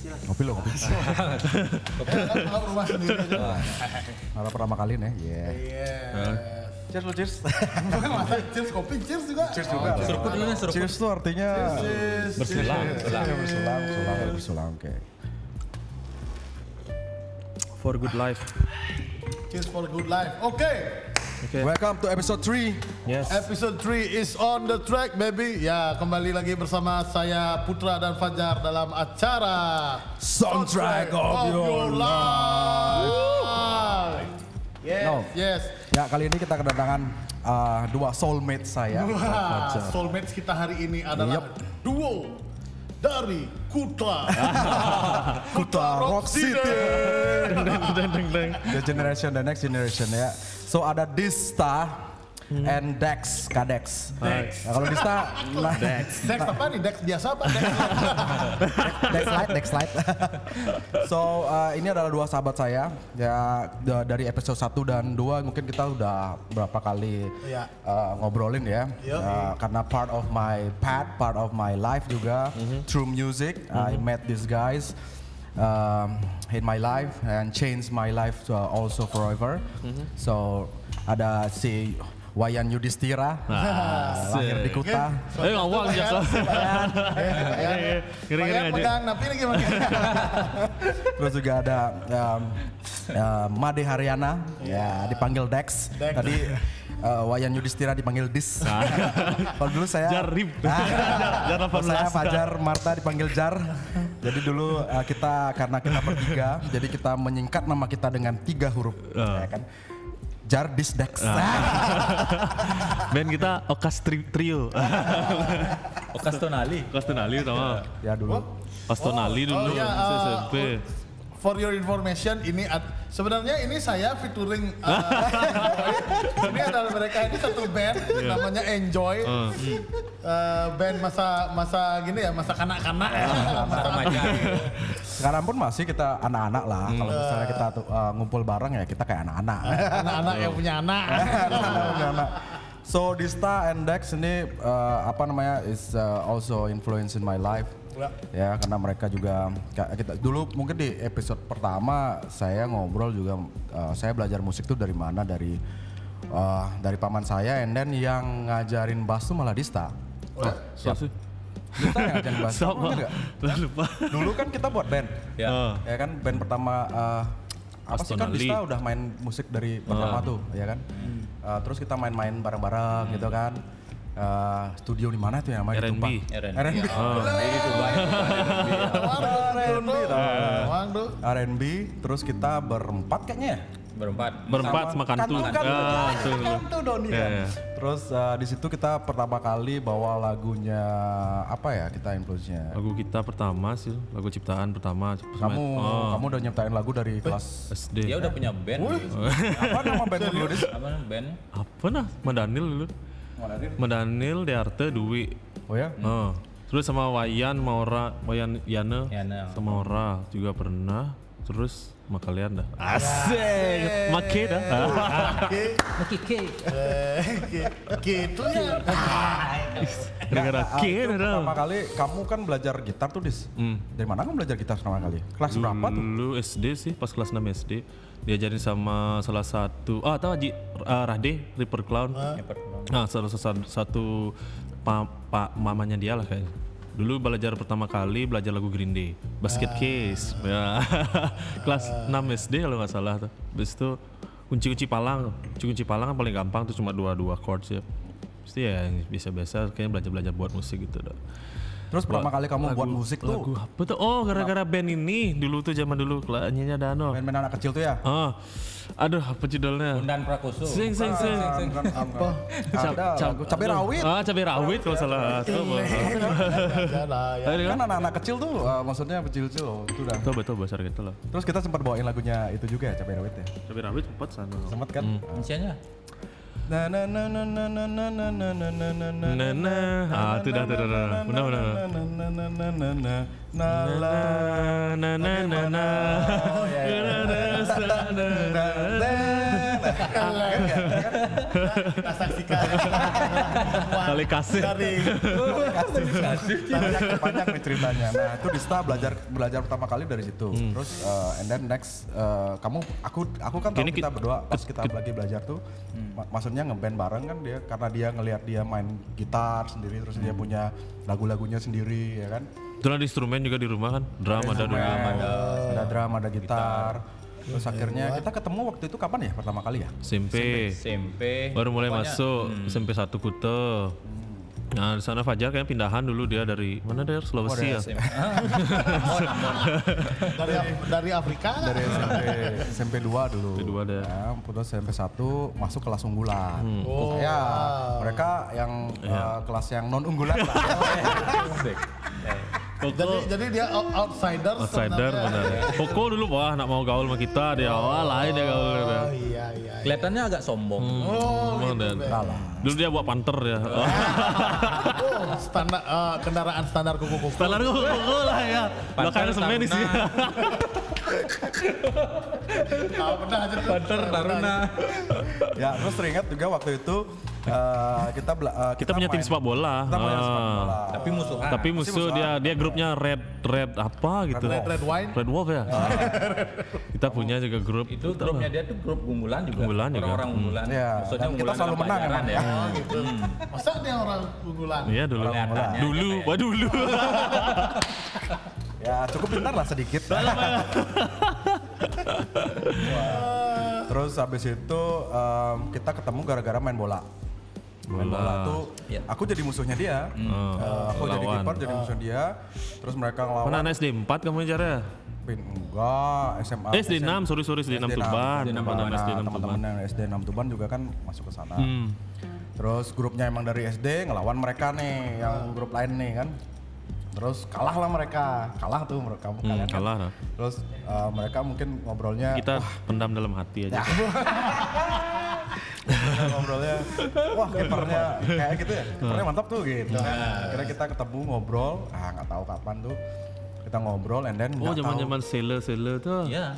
Ngopi lo, ngopi. Kalau rumah sendiri aja. Malah pertama kali nih, iya. Iya. Cheers lo, cheers. Bukan masa cheers kopi, cheers juga. Cheers juga. Seruput dulu nih, seruput. Cheers tuh artinya Cheers. Bersulang, bersulang. bersulang, bersulang, bersulang, oke. For good life. Cheers for good life. Oke. Oke. Welcome to episode 3. Yes. Episode 3 is on the track baby. Ya, kembali lagi bersama saya Putra dan Fajar dalam acara Soundtrack of Your Life. Yes, No. yes. Ya, kali ini kita kedatangan uh, dua soulmate saya. Wah, soulmates kita hari ini adalah Yup. duo dari Kuta. Kuta Rock City. Deng deng deng deng. The generation, the next generation ya. So ada Dista and Dex, Kadex. Dex. Nah, kalau Dista, nah, Dex. Dex apa nih? Dex biasa apa? Dex Dex Light, Dex Light. so uh, ini adalah dua sahabat saya ya da- dari episode 1 dan 2 mungkin kita udah berapa kali Iya. uh, ngobrolin ya. Yo. Uh, karena part of my path, part of my life juga through music I met these guys um, in my life and change my life to, uh, also forever. Mm -hmm. So ada si Wayan Yudhistira si lahir di Kuta. Eh nggak uang jasa. Wayan, eh, pegang napi lagi Terus juga ada um, uh, Made Haryana, ya dipanggil Dex. Dex. Tadi uh, Wayan Yudhistira dipanggil Dis. Kalau dulu saya Jar rib. Ah, Jar kalau 18. saya Fajar Marta dipanggil Jar. Jadi dulu uh, kita karena kita bertiga, jadi kita menyingkat nama kita dengan tiga huruf, Ah. ya kan? Jar Dis Dex. Band kita Okas tri Trio. Okas Tonali. Okas Tonali sama. ya dulu. Pas Tonali dulu Oh, iya, masih uh, SMP. For your information, ini sebenarnya ini saya featuring uh, ini adalah mereka ini satu band namanya Enjoy. Uh, Uh, band masa masa gini ya, masa kanak-kanak ya. masa Remaja. Sekarang pun masih kita anak-anak lah. Kalau misalnya kita tuh, uh, ngumpul bareng ya kita kayak anak-anak. anak-anak yang punya anak. Anak-anak. So Dista and Dex ini uh, apa namanya is uh, also influence in my life. Ya. Ya karena mereka juga kita dulu mungkin di episode pertama saya ngobrol juga uh, saya belajar musik tuh dari mana dari uh, dari paman saya and then yang ngajarin bass tuh malah Dista. so sih. Dista yang ngajarin bass. Sama. Lupa. Dulu kan kita buat band. Ya. Ya kan band pertama uh, apa sih kan. Dista udah main musik dari pertama Ah. tuh, ya kan? Uh, terus kita main-main bareng-bareng gitu kan. Uh, studio di mana tuh yang main R&B. R&B. R&B. Oh, itu R&B. R&B, terus kita berempat kayaknya ya? berempat. Berempat sama kantu. Kantu, kantu. Ah, betul, betul. Kantu Doni Iya, kan. iya. Terus uh, di situ kita pertama kali bawa lagunya apa ya kita influence-nya? Lagu kita pertama sih, lagu ciptaan pertama. Kamu Oh, kamu udah nyiptain lagu dari kelas SD. Dia udah punya band. gitu. apa nama band Dis? Apa namanya band? Apa nah? Mandanil dulu. Mandanil, Dearte, Dwi. Oh ya? Oh. Terus sama Wayan, Maura, Wayan Yana, Yana. sama Maura juga pernah. Terus sama kalian dah. Asik. Make dah. Eh, gitu ya. Gara-gara Ah, K itu dah. pertama kali kamu kan belajar gitar tuh dis. Hmm. Dari mana kamu belajar gitar pertama kali? Kelas berapa tuh? Dulu SD sih, pas kelas 6 SD. Diajarin sama salah satu, ah tahu Haji uh, Rahde, Ripper Clown. Nah, salah satu, satu pa, pa- mamanya dia lah kayaknya. Dulu belajar pertama kali belajar lagu Green Day, Basket Case. Ya. Kelas 6 SD kalau nggak salah tuh. Habis itu kunci-kunci palang, kunci-kunci palang kan paling gampang tuh cuma dua dua chords ya. Pasti ya yang biasa-biasa kayaknya belajar-belajar buat musik gitu dah. Terus pertama kali kamu buat Lagu- musik lagu tuh apa tuh? Oh, gara-gara band ini dulu tuh zaman dulu nyanyi ada ano. main-main anak kecil tuh ya? Ah. Aduh, apa judulnya? Bundan Prakoso. Sing sing sing. Bukan apa? Ada lagu cabai rawit. Ah, cabai rawit kalau salah. Coba. Ya lah, ya. Kan kan? anak-anak kecil tuh uh, maksudnya kecil-kecil loh itu dah. Coba coba besar gitu lah. Terus kita sempat bawain lagunya itu juga ya cabai rawit ya. Cabai rawit sempat sana. Sempat kan? Inisialnya? Na Ah, itu dah, dah, dah. Benar, benar. Na na na na na na. Kita saksikan. Kali kasih. Dari panjang, panjang nih ceritanya. Nah itu Dista belajar belajar pertama kali dari situ. Terus uh, and then next uh, kamu aku aku kan tahu Gini, kita kit- berdua pas kita lagi belajar tuh, ma- maksudnya ngeband bareng kan dia karena dia ngelihat dia main gitar sendiri terus dia punya lagu-lagunya sendiri ya kan. Itulah di instrumen juga di rumah kan, drum ada dulu. ada ada drum ada gitar. Terus akhirnya kita ketemu waktu itu kapan ya pertama kali ya? SMP. SMP. Baru mulai Pokoknya, masuk SMP 1 Kute. Nah, di sana Fajar kayaknya pindahan dulu dia dari mana dia Sulawesi ya. SMP. Oh, dari dari Afrika. Dari SMP SMP 2 dulu. SMP dua deh. Ya, putus SMP 1 masuk kelas unggulan. Oh, ya, mereka yang eh, kelas yang non unggulan lah. Jadi jadi dia out- outsider. Outsider benar. Koko dulu wah nak mau gaul sama kita dia wah lain dia gaul. Oh iya iya. Kelihatannya agak sombong. Oh Hmm, gitu. dan- Ben. Dulu dia buat panter ya. Oh. Oh, standar eh, kendaraan standar kuku-kuku. Standar koko koko lah ya. Belakangnya semen isi. Ah, pernah aja tuh. Banter Taruna. ya, terus teringat juga waktu itu eh, kita bela- eh, Kita punya tim sepak bola. Kita punya sepak Ah. bola. Tapi. Tapi musuh dia dia grupnya red red apa gitu. Red Red Wine. Red Wolf ya. kita punya juga grup itu grupnya dia tuh grup unggulan juga. Unggulan juga. Orang-orang unggulan. Iya, Maksudnya dan kita unggulan selalu menang ya. Oh gitu. Masa dia orang unggulan? Iya dulu. Kelihatannya Dulu, gitu ya. wah dulu. Ya, cukup pintar lah sedikit. Terus habis itu kita ketemu gara-gara main bola. Main bola tuh Iya. aku jadi musuhnya dia. Eh, aku jadi Lawan. kiper jadi musuh dia. Terus mereka ngelawan. anak SD 4 kamu cara? Pin enggak, SMA. Eh, SD 6, sorry sorry SD 6 Tuban. SD 6 Mana Tuban. Nah, 6 Tuban. Teman-teman yang SD 6 Tuban juga kan masuk ke sana. Hmm. Terus grupnya emang dari SD ngelawan mereka nih, yang grup lain nih kan. Terus kalah lah mereka, kalah tuh mereka kamu Hmm, kalian kan. kalah lah. Terus eh, mereka mungkin ngobrolnya Kita pendam dalam hati aja. ngobrolnya wah kipernya kayak gitu ya kipernya mantap tuh gitu kan akhirnya kita ketemu ngobrol ah nggak tahu kapan tuh kita ngobrol and then Oh, nggak tahu zaman-zaman sele sele tuh. Iya.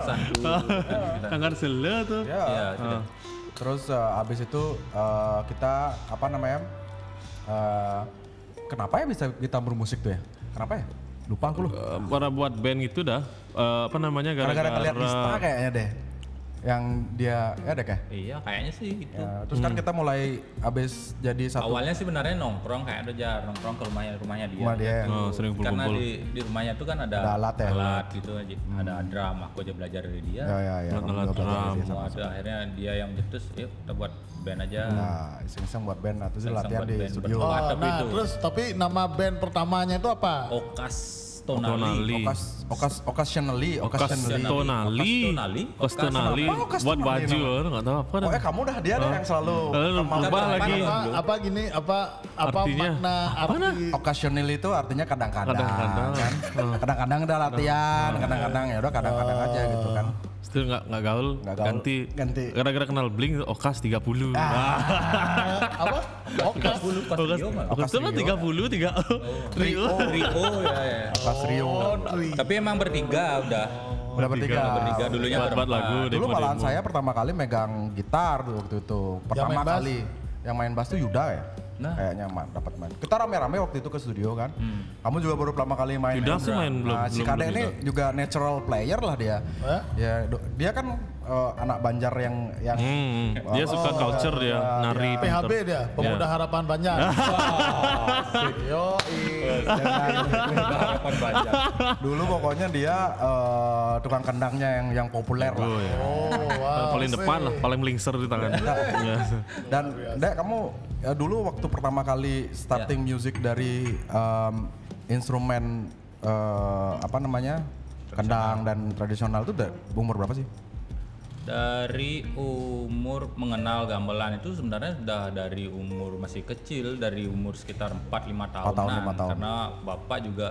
Sandu. Kangen sele tuh. ya Iya, terus eh, abis itu eh, kita apa namanya eh, kenapa ya bisa kita bermusik tuh ya kenapa ya lupa aku loh Eh, Para buat band gitu dah. eh, apa namanya gara-gara ngeliat Dista kayaknya deh yang dia ya deh kayak Iya, kayaknya sih gitu. Ya, terus kan kita mulai abis jadi satu Awalnya sih sebenarnya nongkrong kayak ada jar nongkrong ke rumahnya rumahnya dia. rumah dia Oh, sering Karena di, di rumahnya tuh kan ada, Ada alat ya? alat gitu aja. Ada drum, aku aja belajar dari dia. ya ya ya Alat- alat drum. ada akhirnya dia yang cetus, yuk kita buat band aja. Nah, iseng-iseng buat band atau Iseng-iseng latihan di band, studio. Oh, tapi nah itu. terus tapi nama band pertamanya itu apa? Okas Tonali. Tonali. Okas, okas, occasionally, occasionally. Kenapa Okas Buat baju, nggak tahu apa. Oh, eh kamu dah dia yang selalu Lalu kemampuan. berubah lagi. Apa, apa gini? Apa apa Artinya? makna arti? Occasionally itu artinya kadang-kadang. Kadang-kadang. kan? Kadang-kadang udah latihan, kadang-kadang ya udah kadang-kadang aja gitu kan. Setelah nggak nggak gaul, Nggak gaul, ganti. ganti. Gara-gara kenal Blink, Okas 30. Ah. apa? Dulu pas Okas, Rio mah. Okas itu lah 30, 3 Rio. Rio ya, ya. Pas Rio. Oh. Tapi emang bertiga udah. Udah bertiga. Bertiga dulunya Buat buat berempat. lagu, Dulu demo- malahan saya pertama kali megang gitar waktu itu. Pertama kali. Yang main bass tuh Yuda ya. Nah. Kayaknya ma- dapat main. Kita rame-rame waktu itu ke studio kan. Kamu juga baru pertama kali main. Ya? sih main belum- Nah, si Kade ini juga natural player lah dia. Eh? Ya, dia kan eh, anak Banjar yang yang Hmm, dia suka culture dia, nari. PHB pinter. dia, pemuda harapan banyak. Yo, Harapan banyak. dulu pokoknya dia eh, tukang kendangnya yang yang populer lah. Oh, ya. Oh, wow. paling depan lah, paling melingser di tangan. Iya. Dan Dek kamu ya dulu waktu pertama kali starting music dari em, instrumen eh, apa namanya kendang dan tradisional itu udah umur berapa sih? Dari umur mengenal gamelan itu sebenarnya sudah dari umur masih kecil, dari umur sekitar 4-5 tahunan. tahun, lima tahun. Karena bapak juga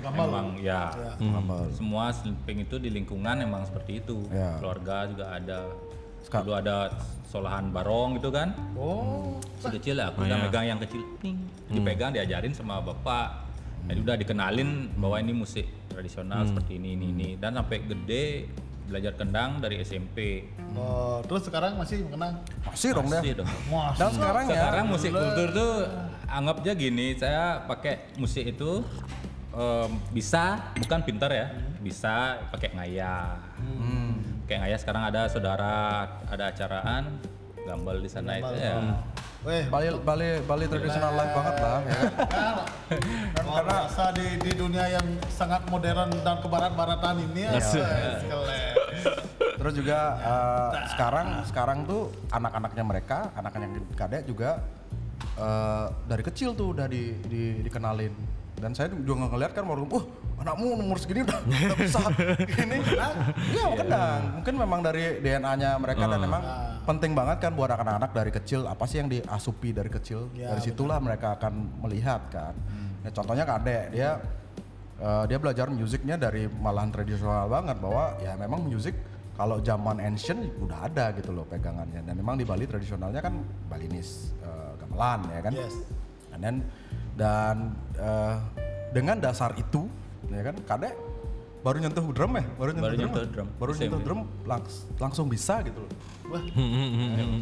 memang ya, Gambar. semua sleeping itu di lingkungan emang seperti itu. Ya. Keluarga juga ada. Seka- Dulu ada solahan barong gitu kan. Oh, Si kecil ya, aku udah megang yang kecil, ting, dipegang diajarin sama bapak. Jadi udah dikenalin bahwa ini musik tradisional seperti ini ini ini dan sampai gede belajar kendang dari SMP. Oh, terus sekarang masih mengenang. Masih dong deh. Masih dong. Dan sekarang ya Sekarang musik kultur tuh anggap aja gini, saya pakai musik itu em, bisa bukan pintar ya, bisa pakai ngaya. Kayak ngaya sekarang ada saudara ada acaraan gambal di sana itu ya. Weh, Bali Bali Bali tradisional life banget lah ya kan. kan luar biasa di, di dunia yang sangat modern dan kebarat-baratan ini ya. Keren. Terus juga eh, sekarang sekarang tuh anak-anaknya mereka, anak-anak kadek juga eh, dari kecil tuh udah di, di- dikenalin. Dan saya juga nggak ngeliat kan baru, uh anakmu umur segini udah, udah bisa ini. Iya kendang. Mungkin memang dari DNA-nya mereka dan memang penting banget kan buat anak-anak dari kecil apa sih yang diasupi dari kecil. Ya, dari situlah mereka akan melihat kan. Ya, contohnya kadek dia Eh, dia belajar musiknya dari malahan tradisional banget bahwa ya memang musik kalau zaman ancient udah ada gitu loh pegangannya dan memang di Bali tradisionalnya kan Balinis eh, gamelan ya kan Yes. And then, dan eh, dengan dasar itu ya kan kadek baru nyentuh drum ya baru nyentuh, Baru drum, nyentuh drum. baru Same, nyentuh ya. drum langs- langsung bisa gitu loh Wah, Hmm.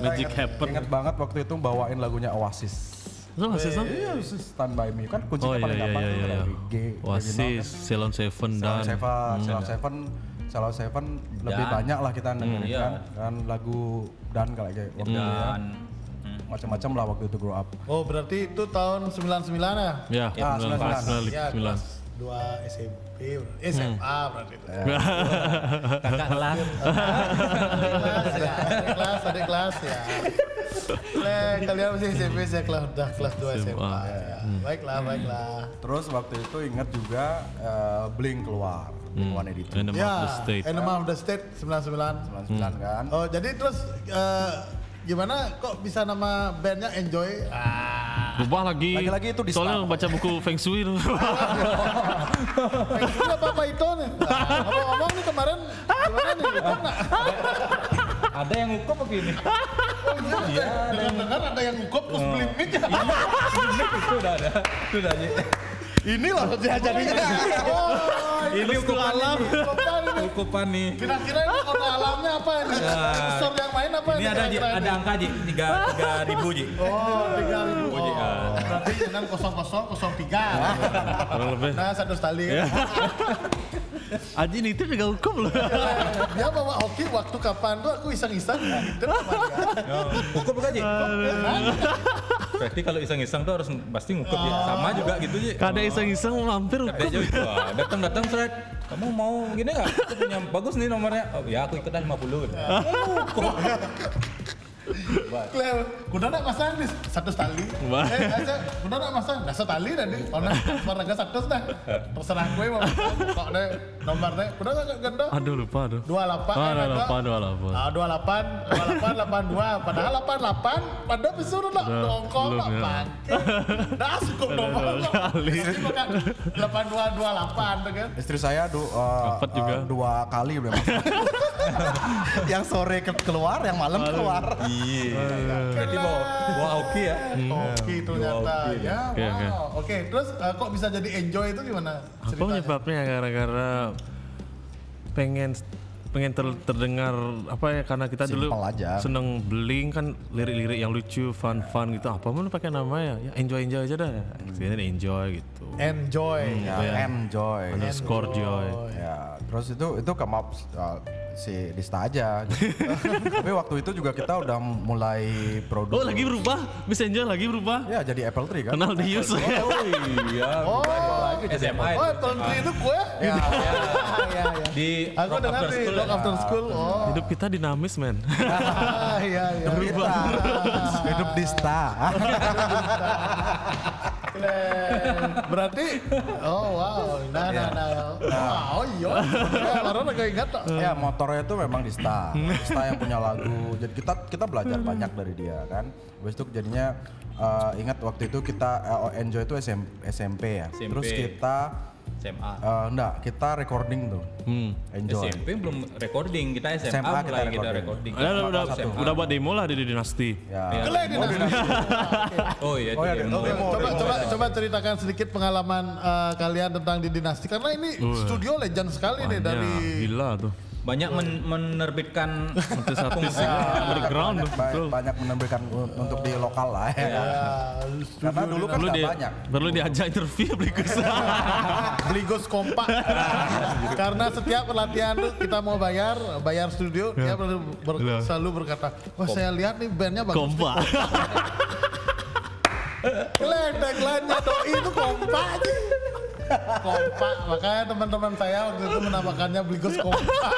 Magic happen. ingat banget waktu itu bawain lagunya Oasis masih sama? Iya, Stand By Me kan kuncinya Oh iya paling iya gampang iya iya. dari G, Oasis, Ceylon Seven Salon dan Seven, Salon Seven, Salon Seven lebih Dan. banyak lah kita dengerin iya. kan, kan lagu dan kayak kayak waktu itu ya. Hmm, macam-macam lah waktu itu grow up. Oh, berarti itu tahun 99 ya? ya, Ah, 99. Ya, 99. kelas 2 SMP, eh, SMA berarti itu. kakak kelas Adik kelas ya, adik kelas, adik kelas ya. Le, kalian masih SMP saya kelas udah kelas 2 SMA. Ya. Baiklah, baiklah. Terus waktu itu ingat juga eh, Blink keluar, Blink One Eighty Two, Enema Ya, of the State. Enema of the State 99. 99 kan. Oh, jadi terus eh, gimana kok bisa nama bandnya Enjoy? Ah, Rubah lagi. Lagi-lagi itu di Soalnya baca buku Feng Shui itu apa apa itu nih? Nah, Ngomong-ngomong nih kemarin gimana nih? Nggak? ada yang ngukup begini. Oh iya, dengar-dengar ada yang ngukup terus beli mic ya? itu udah ada, itu udah ada. Ini loh dia jadinya. Oh, Ini ukupan alam. ukupan nih. Kira-kira ini kota alamnya apa ini? Unsur yang main apa Ini ada ada angka Ji, tiga tiga ribu Ji. Oh, tiga ribu. Oh, Ji. Berarti kosong kosong kosong tiga. Kurang lebih. Nah, satu tali. Aji itu juga hukum loh. Dia bawa hoki waktu kapan tuh aku iseng-iseng sama dia. Oh, Ngukup bukan Ji? Berarti kalau iseng-iseng tuh harus pasti ngukup Ji. Sama juga gitu Ji. Kadang iseng-iseng mampir Ada juga. Wah, Datang-datang Fred. Kamu mau gini nggak? Aku punya bagus nih nomornya. Oh ya aku ikut dah 50 gitu. Claire, kuda nak masang nih satu tali. Wah. Eh, aja, kuda nak masang, dah setali tadi. Warna warna satu dah. Terserah gue mau kok deh nomor deh. Kuda nggak ganda. Aduh lupa aduh. Dua delapan. Oh, dua delapan, dua delapan. Ah, dua delapan, dua delapan, delapan dua. Padahal delapan delapan, pada disuruh Udah, dongkol ya. pakai. Dah cukup nomor. kali. Delapan dua dua delapan, kan? Istri saya du, eh, Empat juga. eh, dua kali udah masuk. yang sore ke- keluar, yang malam keluar. Iya. Berarti bawa bawa hoki ya. Oke ternyata ya. Oke, oke. Wow. Oke, terus eh, kok bisa jadi enjoy itu gimana? Apa penyebabnya gara-gara pengen pengen ter- terdengar apa ya karena kita dulu Simple aja. seneng bling kan lirik-lirik yang lucu fun-fun gitu apa mau pakai nama ya ya enjoy enjoy aja dah Akhirnya enjoy gitu Enjoy. Ya, Iya. enjoy. underscore joy Ya, terus itu itu come up uh, si Dista aja. gitu. Tapi waktu itu juga kita udah mulai produk. oh lagi berubah bisa enjoy lagi berubah Ya, jadi Apple Tree kan. kenal Dius Oh iya. Oh, SMA oh itu. Apple Tree itu kue? Ya, ya, ya. Di Aku Rock dengar After di School Rock. After School. Oh, hidup kita dinamis men ah, iya, iya. Dista. Hidup Dista. Berarti, oh wow, nah, nah, nah. Wow, iya. Baru agak ingat ya, motornya itu memang Dista. Dista yang punya lagu. Jadi kita kita belajar banyak dari dia kan. Habis itu jadinya eh, ingat waktu itu kita eh, enjoy itu SM, SMP ya. SMP. Terus kita SMA. Eh, enggak, kita recording tuh. Hmm. Enjoy. SMP belum recording, kita SMA, SMA kita mulai kita recording. recording. Udah, udah, udah, SMA. udah buat demo lah di di dinasti. Ya. Iya. Kelek di Dinasti. Oh iya, Oh, iya, demo. demo. Oke, coba coba coba ceritakan sedikit pengalaman eh, kalian tentang di Dinasti karena ini studio legend sekali nih dari Ya, gila tuh. Banyak men- menerbitkan Artis-artis underground tuh, Ba- betul. banyak menambahkan un- untuk di lokal lah ya. kan? Karena dulu kan Perlu di, banyak. perlu diajak interview. Bligos kompak karena setiap pelatihan tuh kita mau bayar bayar studio dia ber- ber- Iya. selalu berkata wah saya lihat nih bandnya bagus Kompak. Tagline-nya doi itu kompak aja kompak. Makanya teman-teman saya waktu itu menamakannya Bligos kompak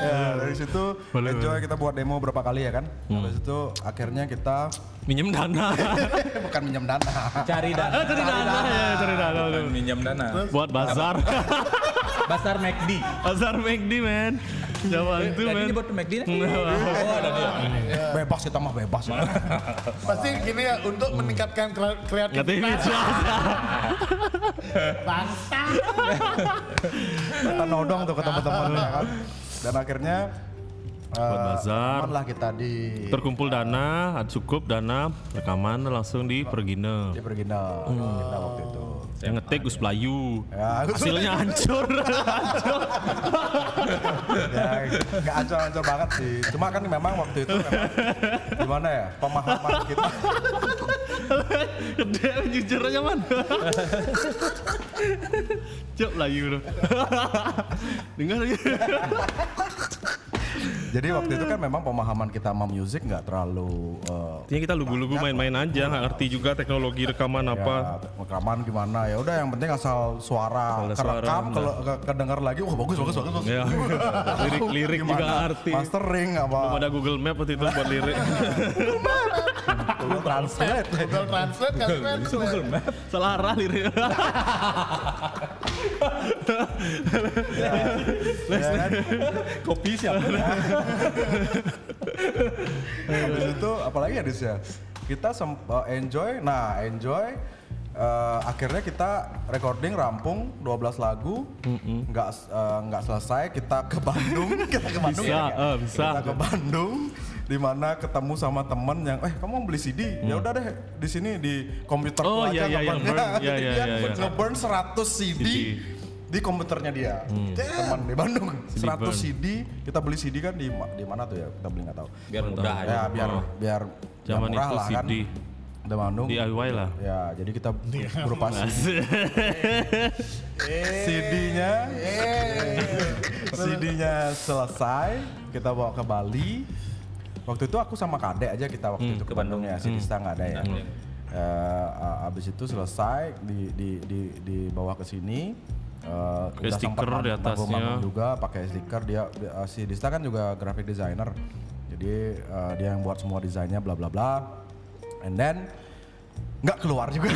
Ya, dari situ Boleh, enjoy kita buat demo berapa kali ya kan. Habis itu akhirnya kita Minjem dana. bukan minjem dana. cari dana. Ah, cari dana ya, cari dana. Bukan minjam dana. Buat bazar. Pasar McD. bazar McD men. Zaman itu Lagi men. ini buat McD nih? Nah, Oh, ada dia. Bebas kita mah bebas. pasti gini ya untuk meningkatkan kreativitas bangsa kita nodong tuh ke teman-teman ya kan. Dan akhirnya Buat eh, bazar. aman lah kita di Terkumpul dana, cukup dana, rekaman langsung di Pergina. di Pergina kita waktu itu. Yang ngetik Gus Pelayu. Ya, Hasilnya hancur. ya nggak ancur-ancur banget sih. Cuma kan memang waktu itu memang gimana ya pemahaman kita. Gede jujur aja man. Cok Pelayu tuh. Dengar aja. Jadi waktu itu kan memang pemahaman kita sama music nggak terlalu Artinya kita lugu-lugu main-main aja, nggak ngerti juga teknologi rekaman apa. ya, rekaman gimana ya udah yang penting asal suara Asal kerekam suara, kalau ke- kedenger lagi wah bagus bagus bagus, bagus. Ya. Lirik-lirik juga Gimana? arti. mastering apa Belum ada Google Map waktu itu buat lirik. Google Translate Google Translate kan Google Map. Salah arah lirik. ya kan? Kopi siapa? habis itu apalagi ya Dis ya kita eh, enjoy nah enjoy eh, akhirnya kita recording rampung 12 lagu nggak eh, nggak selesai kita ke Bandung kita ke Bandung Bisa, ya, eh, bisa. kita ke Bandung di mana ketemu sama temen yang eh kamu mau beli CD ya udah deh di sini di komputer Oh, aja iya, iya, yang nge-burn. burn. Iya, iya, iya, iya. nge-burn 100 CD, CD. di komputernya dia teman di Bandung CD 100 burn. CD kita beli CD kan di di mana tuh ya kita beli nggak tahu Biar mudah aja. ya biar Oh. biar Zaman biar murah itu lah kan Di Bandung. DIY lah. ya jadi kita berupa CD-nya CD-nya selesai kita bawa ke Bali. Waktu itu aku sama Kade aja kita waktu itu ke Bandung ya si Dista nggak ada ya. Hmm. Eh, a- abis itu selesai di di di dibawa ke sini. Eh, Pakai udah stiker di atasnya. juga pakai stiker. Dia eh, si Dista kan juga graphic designer. Jadi eh, dia yang buat semua desainnya bla bla bla and then nggak keluar juga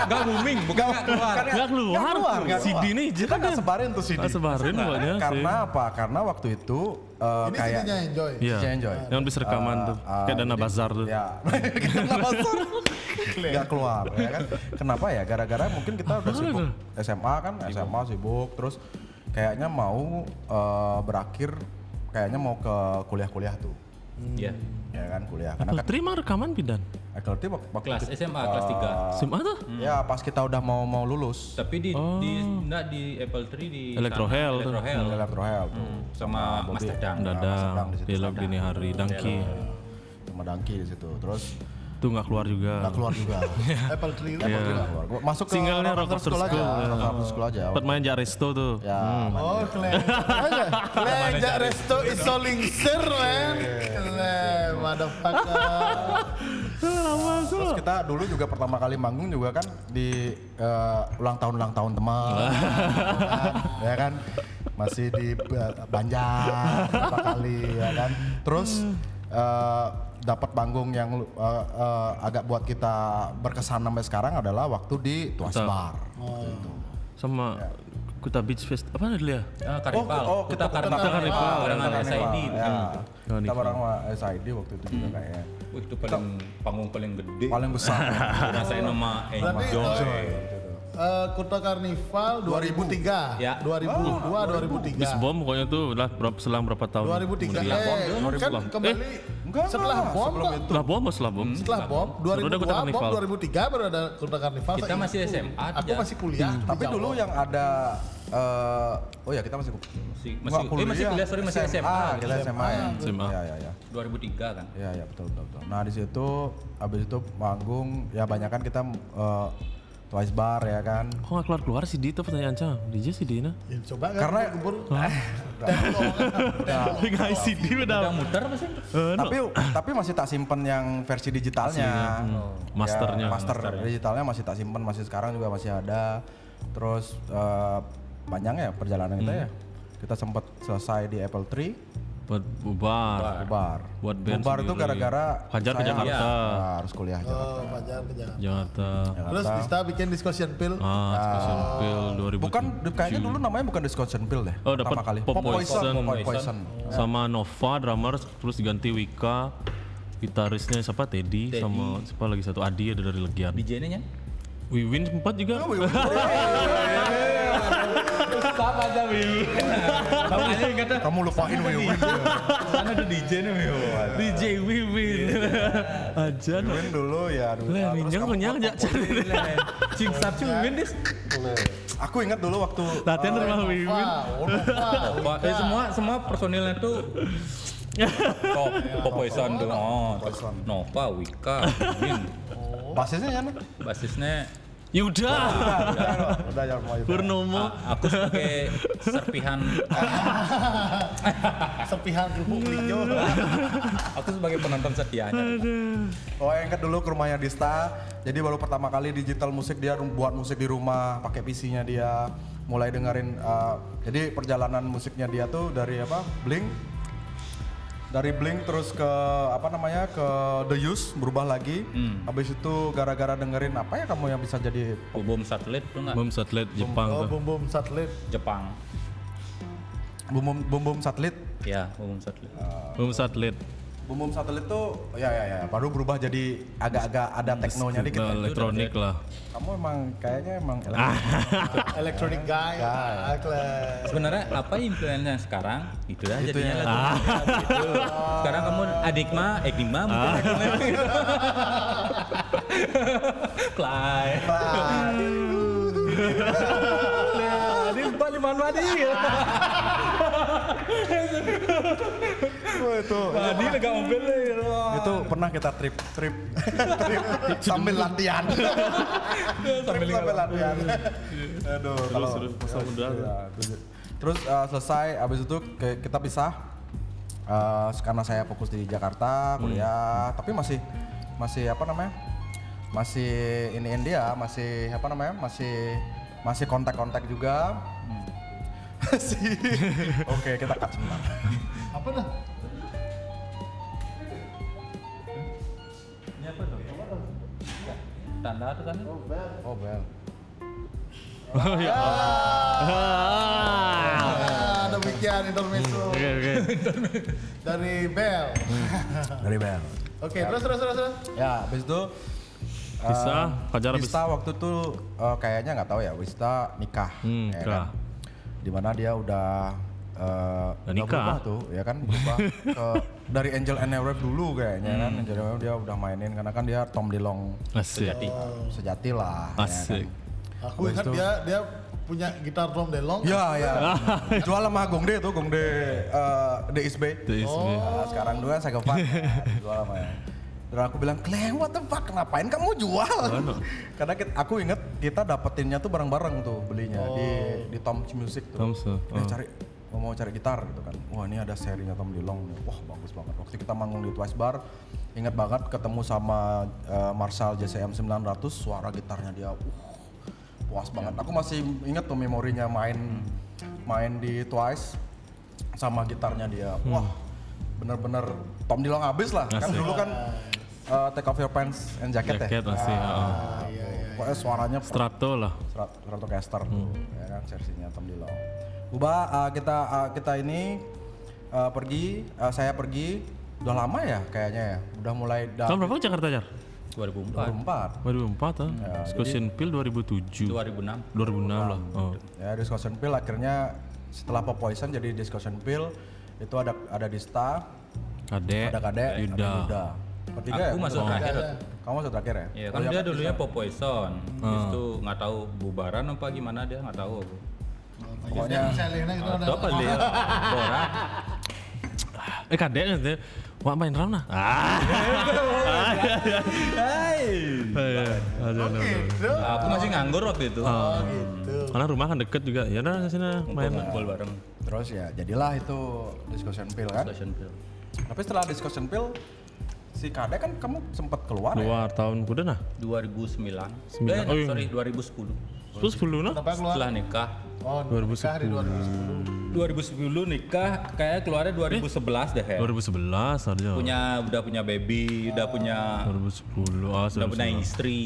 Enggak booming, bukan enggak keluar. Kan Nggak keluar. keluar, nggak CD keluar. nih, kita nggak sebarin tuh CD Ah, sebarin buatnya sih. karena apa karena waktu itu eh, ini kayak CD-nya enjoy Iya. CD enjoy. Yang bisa rekaman Eh, tuh. eh, Kayak dana jadi- bazar tuh. ya dana bazar nggak keluar ya kan kenapa ya gara-gara mungkin kita udah sibuk? SMA kan SMA sibuk terus kayaknya mau eh, berakhir kayaknya mau ke kuliah-kuliah tuh Iya. ya kan kuliah karena Apple kan terima rekaman pindan. faculty wak- waktu Kelas kita- SMA, kelas tiga. eh, SMA tuh? ya pas kita udah mau mau lulus Tapi di di enggak di Apple Tree di Electro sana, Hell tuh. Electro Hell. Electro Health tuh sama Mas Bobby. Dadang. Mas Dadang Dadang, di situ. dini hari, Dangki. sama Dangki di situ terus Tuh nggak keluar juga. nggak keluar juga Apple Tree Nggak keluar. Gua masuk ke Singlenya Rock After After School aja School, ya. Rock After School aja Sempat main Jaresto tuh. ya Oh, keren. Keren, jak resto iso lingser, men. Keren, motherfucker. terus kita dulu juga pertama kali manggung juga kan di eh, ulang tahun ulang tahun teman ya kan masih di eh, Banjar berapa kali ya kan terus eh, dapat panggung yang eh, eh, agak buat kita berkesan sampai sekarang adalah waktu di Tuas. Bar waktu itu. Sama Kuta Beach Fest apa dulu ya? Ah, Karnival. oh, kita Karnival. Karnival. Barengan Karnival. SID. Ya. Kita bareng SID waktu itu juga kayaknya. Wih, itu paling panggung paling gede. Paling besar. Rasain nama Enjoy. Eh, Kuta Karnival 2003. Ya. 2002 2003. Bis bom pokoknya tuh lah berapa selang berapa tahun? 2003. kemudian. Eh, kan Setelah- kembali Enggak, setelah enggak, bom sebelum itu. Setelah bom, setelah bom. Setelah bom Baru ada 2002 Kuta bom Karnival. 2003 baru ada Kuta Karnival. Kita masih. SMA Aku masih kuliah. di Tapi Jawa. dulu yang ada eh oh ya kita masih Masih masih, eh, masih kuliah, sorry masih SMA. Kita SMA ya. SMA. Ya ya ya. 2003 kan. Iya iya betul betul. betul. Nah di situ abis itu manggung ya banyak kan kita eh, Twice Bar ya kan. Kok nggak keluar keluar sih di itu pertanyaan cang? DJ sih Dina. Ya, coba kan Karena- gubur. Nggak CD Udah udah. muter apa sih? tapi tapi masih tak simpen yang versi digitalnya. Masternya. Ya, master digitalnya masih tak simpen masih sekarang juga masih ada. Terus eh, panjang ya perjalanan kita ya. Kita sempat selesai di Apple Tree, Buat bubar. bubar. Buat band bubar itu gara-gara Hajar ke saya Jakarta. harus- harus kuliah aja. Oh, Fajar ke Jakarta. Jakarta. Terus Dista bikin discussion pill. Ah, Special Pill 2007. Bukan kayaknya dulu namanya bukan Discussion Pill deh. Oh, dapat pertama kali. Pop Poison. Pop Pop Poison. sama Nova drummer terus diganti Wika gitarisnya siapa Teddy, Teddy. sama siapa lagi satu Adi ada dari Legian DJ-nya nya? Wiwin sempat juga Sama aja Wiwi. Kamu aja kata Kamu lupain Wiwin. sana ada DJ nih Wiwi. DJ Wiwin aja no. Wiwin dulu ya. Lah, Ah, minyak minyak aja cari Cing sap Wiwin dis. Aku ingat dulu waktu latihan di rumah Wiwin eh, semua semua personilnya tuh Top, Pop Poison tuh. Oh, Nova, Wika, Win. basisnya ya. Basisnya Yuda Udah, udah ya mau. Purnomo aku sebagai serpihan Sepihan kerupuk hijau. aku sebagai penonton setianya. Oh, yang dulu ke rumahnya Dista. Jadi baru pertama kali digital musik dia buat musik di rumah, pakai PC-nya dia, mulai dengerin eh, jadi perjalanan musiknya dia tuh dari apa? Blink dari Blink terus ke apa namanya ke The Use berubah lagi. Habis itu gara-gara dengerin apa ya kamu yang bisa jadi Bom satelit tuh nggak? bom satelit Jepang Oh, bum bum satelit. Jepang. bum bum bum satelit. Ya, bom satelit. bom satelit Bum bum satelit tuh ya ya ya baru berubah jadi agak-agak ada teknonya dikit. Nah, elektronik lah Kamu emang kayaknya emang Electronic guy. Sebenarnya apa influennya sekarang? Itu ya jadinya lagu. Gitu. Sekarang kamu Adikma, Ekdima mungkin Klay. Ini paling manwadi. Oh, itu. Madi lega mobil itu pernah kita trip trip. Trip sambil latihan. Sambil sambil latihan. Aduh kalau masa muda ya, terus- terus uh, selesai abis itu ke- kita pisah. Uh, karena saya fokus di Jakarta kuliah. Tapi masih masih apa namanya? Masih ini dia masih apa namanya? Masih masih kontak-kontak juga oke kita cut sebentar Apa dah? Tanda tuh kan? oh bel Ah, demikian intermezzo oke oke dari Bell. dari bel Oke, terus terus terus terus. Ya, habis itu Bisa, eh, Fajar habis- Wista waktu itu eh, kayaknya nggak tahu ya, Wista nikah. Hmm, ya nikah. kan? Di mana dia udah eh, Udah udah nikah. berubah tuh, ya kan berubah ke dari Angel and Airwave dulu kayaknya kan. Hmm. Angel and Airwave dia udah mainin karena kan dia Tom DeLonge asik sejati lah. ya kan. Aku ingat dia dia punya gitar drum delong. Ya, ya. Jual sama Gong De tuh, Gong De eh, DSB. TSB Nah, sekarang dua saya kepak jual sama ya. Dan aku bilang, the fuck, ngapain kamu jual? Karena kita, aku inget kita dapetinnya tuh bareng-bareng tuh belinya di di Tom's Music tuh. Tom's, oh. Dia cari mau mau cari gitar gitu kan. Wah ini ada serinya Tom DeLonge. nih. Wah bagus banget. Waktu kita manggung di Twice Bar, inget banget ketemu sama eh, Marshall JCM 900, suara gitarnya dia, uh, puas banget. Aku masih inget tuh memorinya main main di Twice sama gitarnya dia. Wah, bener-bener Tom DeLonge abis lah. Kan dulu kan uh, Take Off Your Pants and Jacket, jaket ya. masih heeh. Ah, iya iya pokoknya suaranya Strato lah. Strat- Stratocaster tuh, ya kan versinya Tom DeLonge. Ubah uh, kita uh, kita ini uh, pergi, uh, saya pergi udah lama ya kayaknya ya, udah mulai Tahun berapa ke Jakarta, Jar? 2004, 2004 2004 ah. Scotian Pill 2007. 2006. 2006 lah. Oh. ya Discussion Pill akhirnya setelah Pop Poison jadi Discussion Pill itu ada ada Dista, Kadek, ada Kadek, Yuda. ada Yuda. Bertiga ya? Aku masuk terakhir. Kamu masuk terakhir ya? Iya kan dia dulunya Pop Poison. Habis itu nggak tahu bubaran apa gimana dia nggak tahu aku. Pokoknya saya lihatnya itu ada. Apa dia? Borak. Eh kadek nanti. Wah main ram nah. Ah. Ada. Gitu. Aku masih nganggur waktu itu. Oh gitu. Karena rumah kan deket juga. Ya udah sini main. Ngumpul bareng. Terus ya jadilah itu Discussion Pill kan. Station Pill. Tapi setelah Discussion Pill si Kadek kan kamu sempat keluar ya? Luar tahun kuda nah. 2009. Sembilan. Eh, Oh, iya. sorry 2010. Terus 10 nah. Keluar? Setelah nikah. Oh, nikah di 2010. 2010 nikah kayak keluarnya 2011 deh ya. 2011 harusnya. Punya udah punya baby, udah punya 2010. Ah, udah punya 2011. istri.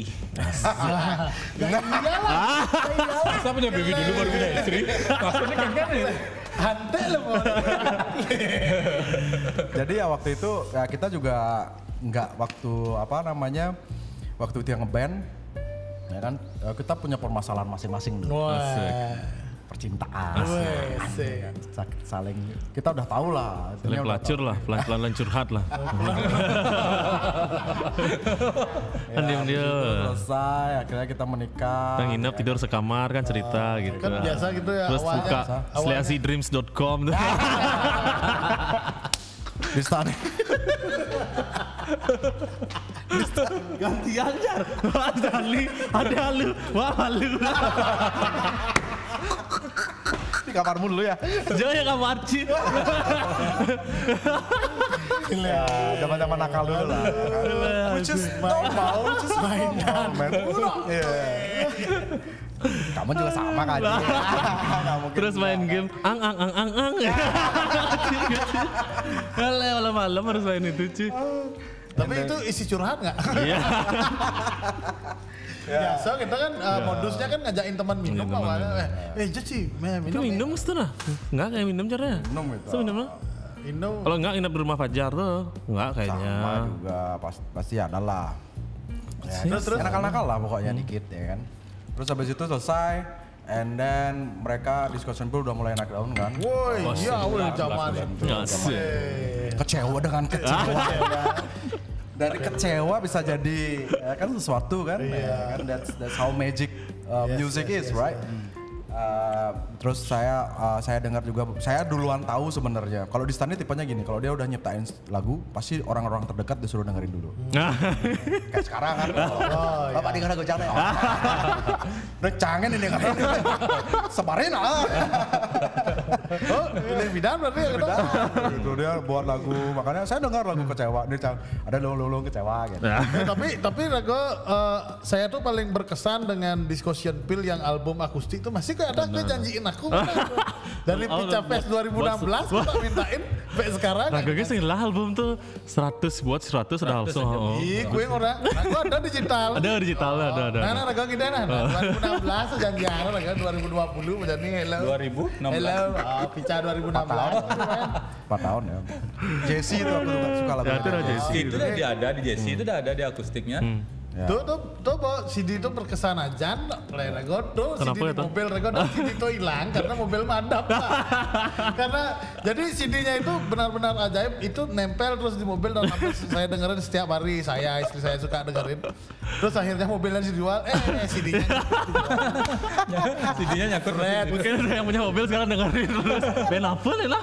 Ya iyalah. Masa punya baby dulu baru punya istri? Maksudnya kan kan ya? Hante loh. Mon. Jadi ya waktu itu ya kita juga nggak waktu apa namanya waktu itu yang ngeband ya kan eh, kita punya permasalahan masing-masing dulu. Wah. Percintaan sih. sakit saling kita udah tahu lah Saling pelacur lah, pelan-pelan curhat lah. Kan diam dia. tahu. selesai akhirnya kita menikah Kita nginep tidur sekamar kan cerita gitu. Kan biasa gitu ya Terus awalnya. buka tuh. di stan Gantian jar. Ada Ali, ada lu, wah lu. di kamarmu dulu ya Jangan ya kamu Arci. ya zaman zaman nakal dulu lah which is normal which is normal Iya. kamu juga sama kan Terus main game ang ang ang ang ang. Kalau malam-malam harus main itu cuy. Tapi itu isi curhat nggak? Iya. Biasa kita kan uh, modusnya kan ngajakin teman minum Iya, teman awalnya. Eh, eh Jeci, meh, Itu minum. minum mesti lah. Enggak kayak minum caranya. minum itu So minum lah. Minum. Kalau enggak nginep di rumah Fajar tuh. Enggak kayaknya. sama juga pas, pasti ada lah ya, Terus, terus nakal-nakal lah pokoknya dikit ya kan terus habis itu selesai and then mereka discussion pool udah mulai naik daun kan Woi, iya woi zaman itu. Eh, kecewa dengan kecewa ya? Dari kecewa bisa jadi ya kan sesuatu kan? Ya kan that's that's how magic uh, music is right Uh, terus saya uh, saya dengar juga saya duluan tahu sebenarnya. Kalau di Stanley tipenya gini kalau dia udah nyiptain lagu pasti orang-orang terdekat disuruh dengerin dulu. Nah, kayak sekarang kan oh, bapak dengar lagu canggih udah cangen ini kan sebarin ah. Oh, pilih bidan berarti ya kita. gitu. dia buat lagu. Makanya saya dengar lagu kecewa. Dia cang ada lulung-lulung kecewa gitu. Eh, tapi tapi Rago eh, saya tuh paling berkesan dengan Discussion Pill yang album akustik itu masih ada kayak janjiin aku dari Oh, Pica Fest 2016 kita mintain sampai sekarang Raga guys lah album tuh 100 buat 100 udah langsung. oh. Ih, gue orang, aku ada digital. Ada digital ada ada. Nah, nah, Raga kita nah, nah, 2016 janjian Raga 2020 menjadi hello. 2016. Hello, Pica 2016. 4 tahun ya Jesse itu aku suka, lagu Ya, itu udah Jesse. Itu udah dia ada di Jesse, itu udah ada di akustiknya. Ya. Tuh, tuh, tuh, Bo, CD itu berkesan aja, play Rego tuh, Kenapa CD di itu? mobil Rego dan CD itu hilang karena mobil madap. Pak. karena jadi CD-nya itu benar-benar ajaib, itu nempel terus di mobil dan saya dengerin setiap hari, saya istri saya suka dengerin. Terus akhirnya mobilnya dijual, eh, eh CD-nya CD-nya nyangkut keren. Mungkin ada yang punya mobil sekarang dengerin terus. Ben apa nih lah.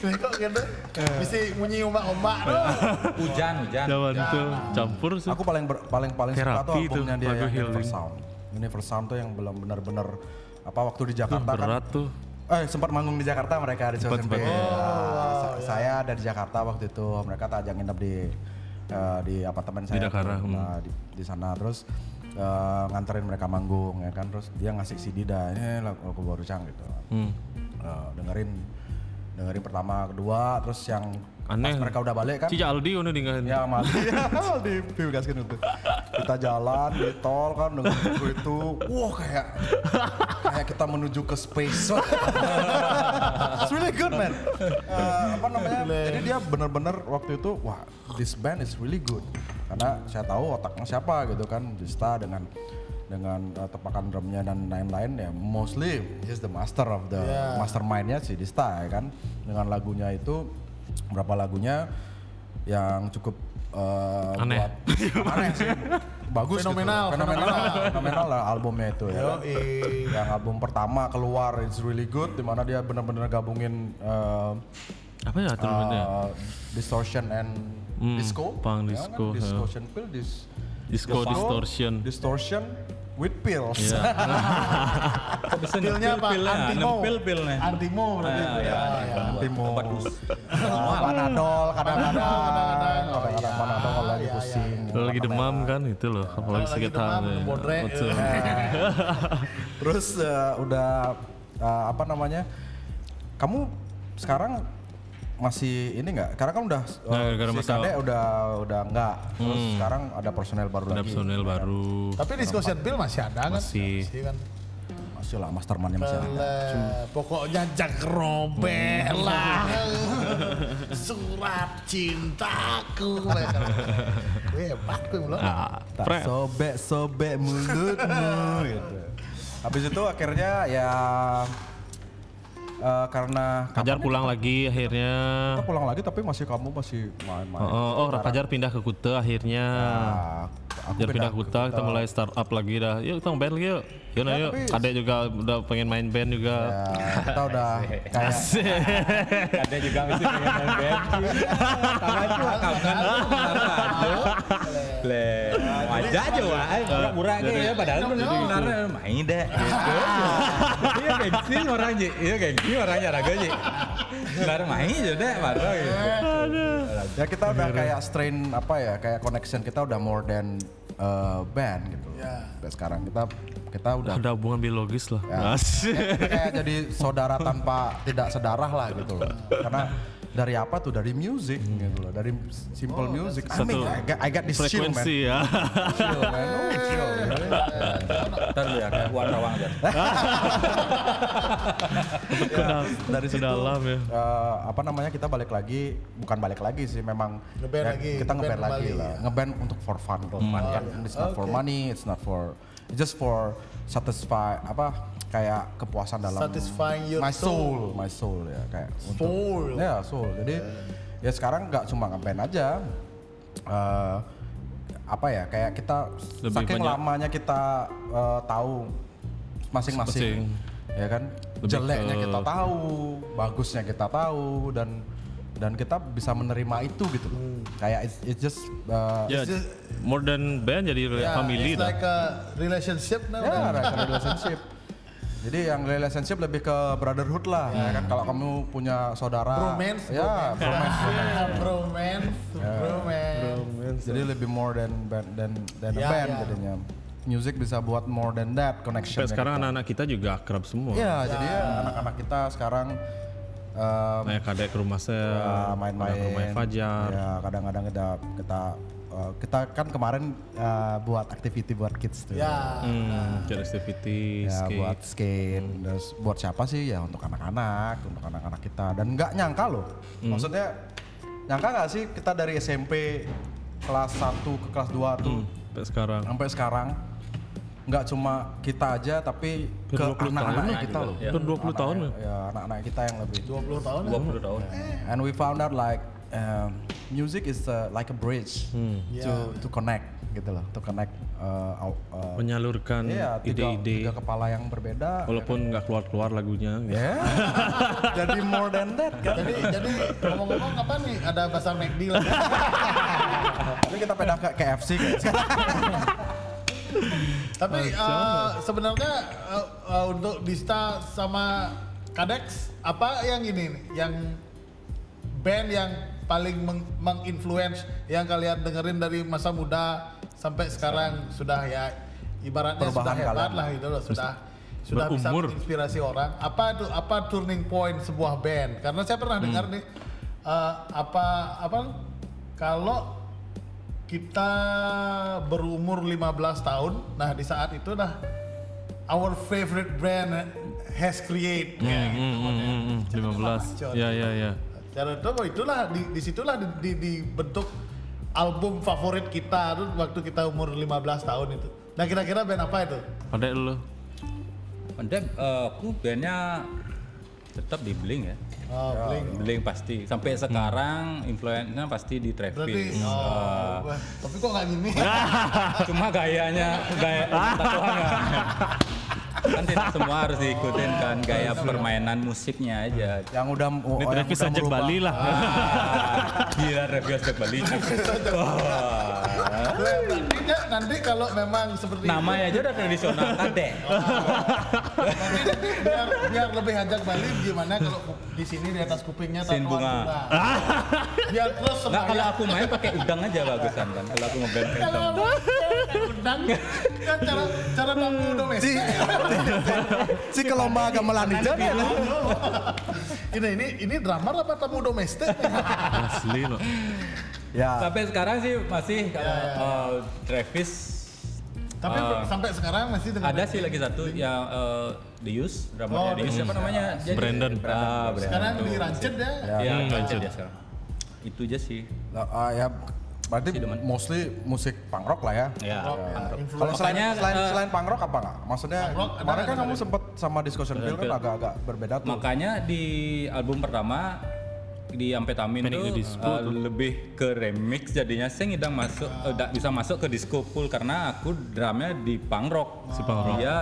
Kok gitu, bisa bunyi ombak-ombak tuh. Hujan, hujan. Zaman itu campur sih. aku paling ber- paling paling suka tuh Terapi itu, albumnya dia yang healing. Universe Sound Universe Sound tuh yang belum benar-benar apa waktu di Jakarta kan berat tuh. Eh sempat manggung di Jakarta mereka di Sempat, Media. sempat. Sa- Saya dari Jakarta waktu itu mereka tak ajak nginep di eh, di apartemen saya. Dakara, tuh. hmm. Nah, di, di sana terus eh, nganterin mereka manggung ya kan terus dia ngasih CD dah ini lagu lagu baru cang gitu. Hmm. Eh, dengerin dengerin pertama kedua terus yang Aneh. pas mereka udah balik kan. Cica Aldi udah tinggalin. ya mati di Piugaskin itu. Kita jalan di tol kan dengan lagu itu. Wah kayak kayak kita menuju ke space. It's really good man. Eh, apa namanya? Jadi dia benar-benar waktu itu wah this band is really good. Karena saya tahu otaknya siapa gitu kan Dista dengan dengan eh, tepakan drumnya dan lain-lain ya mostly he's the master of the mastermindnya si Dista ya kan. Dengan lagunya itu berapa lagunya yang cukup eh, Aneh. buat- aneh sih bagus Fenomenal, gitu. fenomenal fenomenal lah albumnya itu ya kan. Yoi. yang album pertama keluar it's really good di mana dia benar-benar gabungin eh, Apa ya uh, distortion and Hmm, disco punk Ya disco, kan? distortion pill dis Disco distortion. distortion with pills Iya. Kok bisa Pilnya apa? pil-pilnya? Antimo. Nempil pilnya. Antimo berarti itu ya. ya. Antimo. Obat panadol kadang-kadang kadang-kadang. Oh, kadang-kadang iya. panadol kalau lagi Iya, pusing Kalau lagi demam kan itu loh, apalagi Lagi sakit bodrek, Betul. terus eh, udah eh, apa namanya kamu sekarang masih ini nggak karena kan udah eh, Nah, gara-gara si Kade udah udah enggak terus sekarang ada personel baru Ada lagi personel baru. Tapi discussion bill masih ada kan? Masih. kan. masih lah mastermindnya masih ada pokoknya jak robek lah. Surat cintaku. Gue hebat gue belum. Ah, tak sobek sobek mulutmu gitu. Habis itu akhirnya ya eh, karena Kajar pulang lagi akhirnya. kita pulang lagi tapi masih kamu masih main-main. Oh, oh, Kajar pindah ke Kuta akhirnya. Nah, Kajar pindah ke Kuta, kita mulai start up lagi dah. Yuk kita band lagi yuk. Yuk, nah, yuk. tapi- Kadek juga udah pengen main band juga. Ya, kita udah kayak Ada juga mesti pengen main band. Tangan cuma kapan Le, wajah aja wah, murah-murah aja ya padahal benar main deh. Gitu. Iya gengsi orang ji, iya gengsi orangnya raga ji. Benar main aja deh, baru gitu. ya kita udah kayak strain apa ya kayak connection kita udah more than uh, band gitu. Dan sekarang kita kita udah Ada hubungan biologis lah. Ya. Kayak, kayak jadi saudara tanpa tidak sedarah lah gitu loh. Karena dari apa tuh dari music gitu loh, dari simple music. I mean, I got, I got this chill man. Frekuensi ya. Chill man, oh, chill. Ntar lu ya, kayak Wan Rawang aja. dari situ dalam ya. eh, apa namanya kita balik lagi bukan balik lagi sih memang Ngeband ya, lagi, kita ngeband ngeband lagi lah ya. ngeband untuk for fun for fun kan it's not for money it's not for it's just for satisfy apa kayak kepuasan dalam Satisfying your my soul, soul. my soul ya kayak untuk Soul. ya soul jadi ya sekarang nggak cuma ngeband aja eh, apa ya kayak kita Lebih saking banyak- lamanya kita eh, tahu masing-masing ya kan Lebih jeleknya ke- kita tahu bagusnya kita tahu dan dan kita bisa menerima itu gitu loh kayak it's, it's just uh, Ya, more than band jadi Ya, family it's dah. like a relationship now. ya like a relationship jadi yang relationship lebih ke brotherhood lah ya kan? Kalau kamu punya saudara Bromance, ya bromance, bromance, bromance. jadi lebih more than band than than a Ya, band ya. jadinya. Music bisa buat more than that connection Sampai sekarang anak-anak kita juga akrab semua. ya jadi ya, anak-anak kita sekarang um, Kayak kadek ke rumah saya, Ya, main-main. kadek ke rumah Fajar. ya kadang-kadang kita kita uh, kita kan kemarin uh, buat activity buat kids tuh. Ya, Hmm, activity, ya skate. buat skate. Terus buat siapa sih? Ya untuk anak-anak untuk anak-anak kita. Dan nggak nyangka loh. Maksudnya nyangka nggak sih kita dari SMP kelas 1 ke kelas 2 tuh? Hmm, sampai sekarang. sampai sekarang nggak cuma kita aja tapi ke Hampir 20 tahun anak-anak kita loh. Hampir 20 tahun ya. ya anak-anak kita yang lebih. 20 tahun ya. 20 tahun. and we found out like um, music is uh, like a bridge Hmm. to to connect gitu loh to connect uh, uh, Menyalurkan iya, ide-ide. tiga kepala yang berbeda Walaupun nggak keluar-keluar lagunya. gitu. ya jadi more than that kan Jadi jadi ngomong-ngomong apa nih ada pasar McD lah. tapi kita pindah ke KFC guys. Tapi eh, sebenarnya eh, eh, untuk Dista sama Kadex apa yang ini nih, yang band yang paling meng- menginfluence yang kalian dengerin dari masa muda sampai sekarang sudah ya ibaratnya sudah Perubahan hebat kalian. lah gitu loh sudah sudah bisa Berumur. menginspirasi orang. Apa itu apa turning point sebuah band? Karena saya pernah dengar nih eh, apa apa kalau kita berumur 15 tahun, nah di saat itu nah our favorite brand has create. Hmm, Kayak hmm, gitu. hmm, hmm, hmm, 15. Ya, ya, ya. Cara itu oh, itulah di, di situlah di, di, dibentuk album favorit kita tuh waktu kita umur 15 tahun itu. Nah kira-kira band apa itu? Ada dulu. Pendek, eh, aku bandnya tetap di Blink ya. Oh, Blink. Blink pasti. Sampai sekarang influence-nya pasti di Berarti Travis. oh, Eh, wah, tapi kok nggak gini? cuma gayanya gaya tatoannya. Kan tidak semua harus diikutin kan gaya permainan musiknya aja. Yang udah Ini oh, Travis merubah. Bali lah. Ah, gila Travis ajak Bali. Wah. Nanti kalau memang seperti Namanya aja udah tradisional nanti biar, biar lebih ajak Bali gimana kalau di sini di atas kupingnya Sin tatoan bunga. Biar terus Nggak kalau semuanya aku main pakai udang aja bagusan kan. Kalau aku ngeband kalau undang kan cara cara tamu Si, domestik. si ke lomba gamelan itu nih. ini ini ini drummer apa tamu domestik? Asli loh. Ya, Sampai sekarang sih masih kalau Ya, ya. eh, Travis Tapi Ah. sampai sekarang masih dengan ada sih lagi satu yang eh, The Use, Oh, drummernya The Use The apa namanya? Jadi- Brandon. Ah, Brandon. sekarang di Rancid ya. Iya, Hmm, Rancid dia sekarang. Itu aja sih. Nah, ah, ya berarti Si mostly musik punk rock lah ya. Ya. Rock, ya, influence. Kalau selain Makanya, selain, eh, selain punk rock apa nggak? Maksudnya rock, kemarin kan kamu ada. sempet sama discussion Bill kan Bill. agak-agak berbeda tuh. Makanya di album pertama di Ampetamin Panic tuh the Disco eh, tuh. lebih ke remix jadinya saya ngidang masuk eh, nggak bisa masuk ke disco full karena aku drumnya di punk rock. Si punk rock. Dia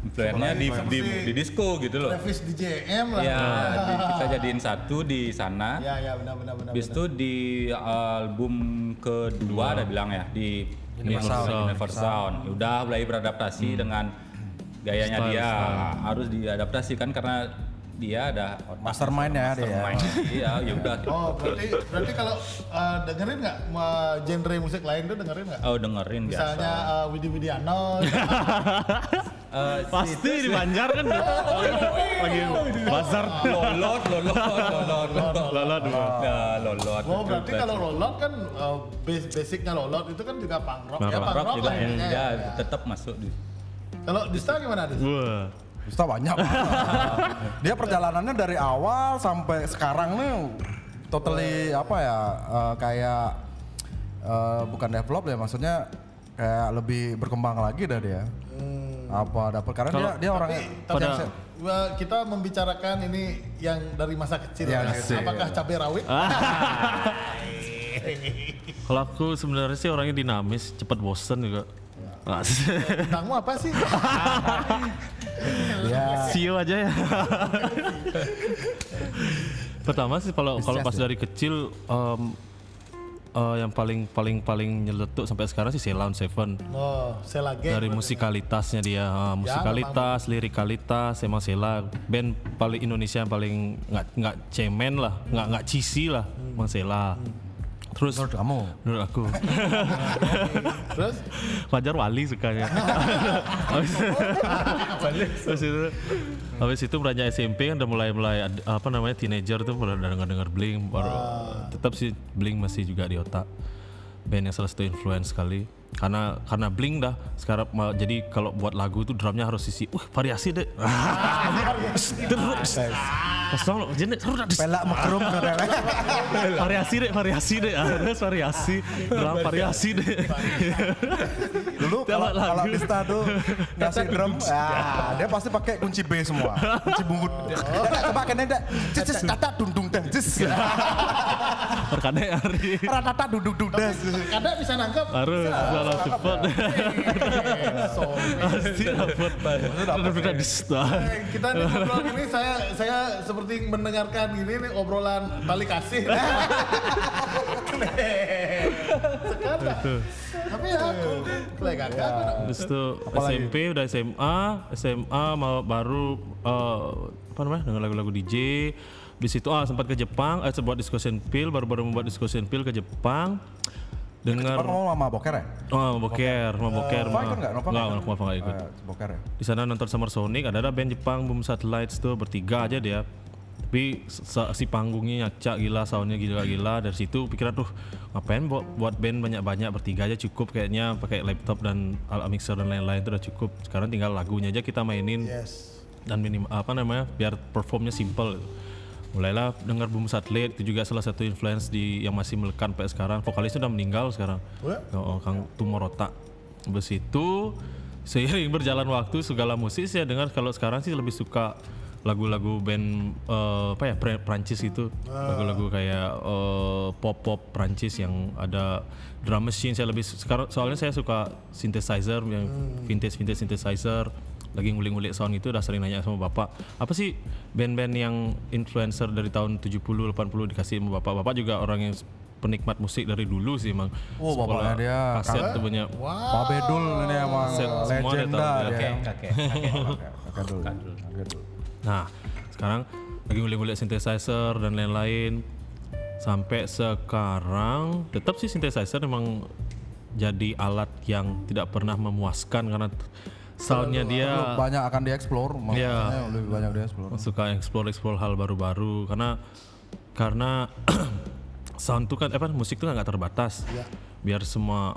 influence-nya di, di, di disco gitu loh. Travis di JM lah. Ya, di- kita jadiin satu di sana. Ya ya benar benar benar. Habis itu di album kedua ada bilang ya di Universal. Universal, Universal Sound. Ya Udah mulai beradaptasi dengan gayanya Style, dia. style. Harus diadaptasi kan karnya dia ada otak. Mastermind-nya dia ya. Mastermind. Iya, ya udah. Oh berarti berarti kalau uh, dengerin nggak uh, genre musik lain tuh dengerin nggak? Oh dengerin biasa. Misalnya uh, Widi Widiano. Eh, si Pasti itu di. Banjar kan lagi bazar lolot, lolot, lolot, lolot. lolot. Ya, lolot. oh berarti kalau lolot kan uh, basicnya lolot itu kan juga punk rock Punk ya punk rock juga lah ya, ya. ya, ya. tetap masuk di Kalau Dista gimana Dis? Bisa banyak. dia perjalanannya dari awal sampai sekarang nih totally apa ya eh, kayak eh, bukan develop ya maksudnya kayak lebih berkembang lagi dah dia. Apa dapat karena dia dia orangnya Tapi yang pada- se- uh, kita membicarakan ini yang dari masa kecil. Ya, ya. Apakah cabai rawit? Kalau aku sebenarnya sih orangnya dinamis, cepat bosen juga. Asli. Tentangmu apa sih? ya Sio aja ya. Pertama sih kalau kalau pas dari kecil em, eh, yang paling paling paling nyeletuk sampai sekarang sih Ceylon Seven. Oh, saya lagi. Dari musikalitasnya dia, ah, musikalitas, lirikalitas, emang Sela band paling Indonesia yang paling nggak nggak cemen lah, nggak nggak cheesy lah, emang Sela. Terus menurut kamu? menurut aku. Terus? Fajar Wali sukanya. habis, habis itu habis itu beranjak SMP kan udah mulai mulai apa namanya teenager tuh udah dengar dengar Blink baru tetap sih Blink masih juga di otak band yang salah satu influence sekali. Karena karena Blink dah sekarang jadi kalau buat lagu tuh drumnya harus isi uh variasi deh. Terus kosong loh jadi terus pelak mekrum variasi deh variasi deh. Harus variasi. Drum variasi deh. Dulu kalau kalau. Dista tuh ngasih drum ya dia pasti pakai kunci B semua. Kunci bungut coba kena dah cis cis kata dung dung dah cis perkadang hari. Ratata dung dung dah kadang bisa nangkep. harus kalau cepet So, pasti dapat. Dapat dista Eh, kita di ngobrol ini saya saya seperti mendengarkan gini nih obrolan tali kasih. Sekarang. Tapi ya aku play kakak. Terus itu SMP udah SMA, SMA mau baru eh, apa namanya dengan lagu-lagu DJ. Di situ ah sempat ke Jepang, eh buat discussion pill, baru-baru membuat discussion pill ke Jepang. dengar ngomong sama Boker ya? oh boker mau boker Nova mah. ikut nggak? Nova nggak Nova nggak ikut Eh, Boker ya? di sana nonton Summer Sonic ada ada band Jepang Boom Satellites tuh bertiga aja dia tapi si panggungnya nyacak gila soundnya gila-gila dari situ pikiran tuh ngapain buat, buat band banyak-banyak bertiga aja cukup kayaknya pakai laptop dan alat mixer dan lain-lain itu udah cukup sekarang tinggal lagunya aja kita mainin Yes. dan minim apa namanya biar performnya simple gitu. Mulailah dengar Boom Satellite itu juga salah satu influence di yang masih melekat sampai sekarang. Vokalisnya udah meninggal sekarang. Wah. oh, Kang Tumorota habis itu seiring berjalan waktu segala musik saya dengar kalau sekarang sih lebih suka lagu-lagu band eh, apa ya Pr- Prancis itu. Lagu-lagu kayak eh, pop-pop Prancis yang ada drum machine. Saya lebih sekarang soalnya saya suka synthesizer yang vintage vintage synthesizer lagi ngulik-ngulik sound itu udah sering nanya sama bapak apa sih band-band yang influencer dari tahun 70 80 dikasih sama bapak bapak juga orang yang penikmat musik dari dulu sih emang Oh, Sekolah bapaknya dia kaset tuh banyak Pak Bedul ini emang Set semua dia legenda tahu, dia. Kakek, kakek, kakek. Kakek dulu. Kakek dulu. Nah, sekarang lagi ngulik-ngulik synthesizer dan lain-lain. Sampai sekarang tetap sih synthesizer memang jadi alat yang tidak pernah memuaskan karena soundnya dia banyak akan dieksplor, Iya. makanya lebih banyak dieksplor. suka explore-explore hal baru-baru karena karena sound tuh kan apa musik tuh kan nggak terbatas. Biar semua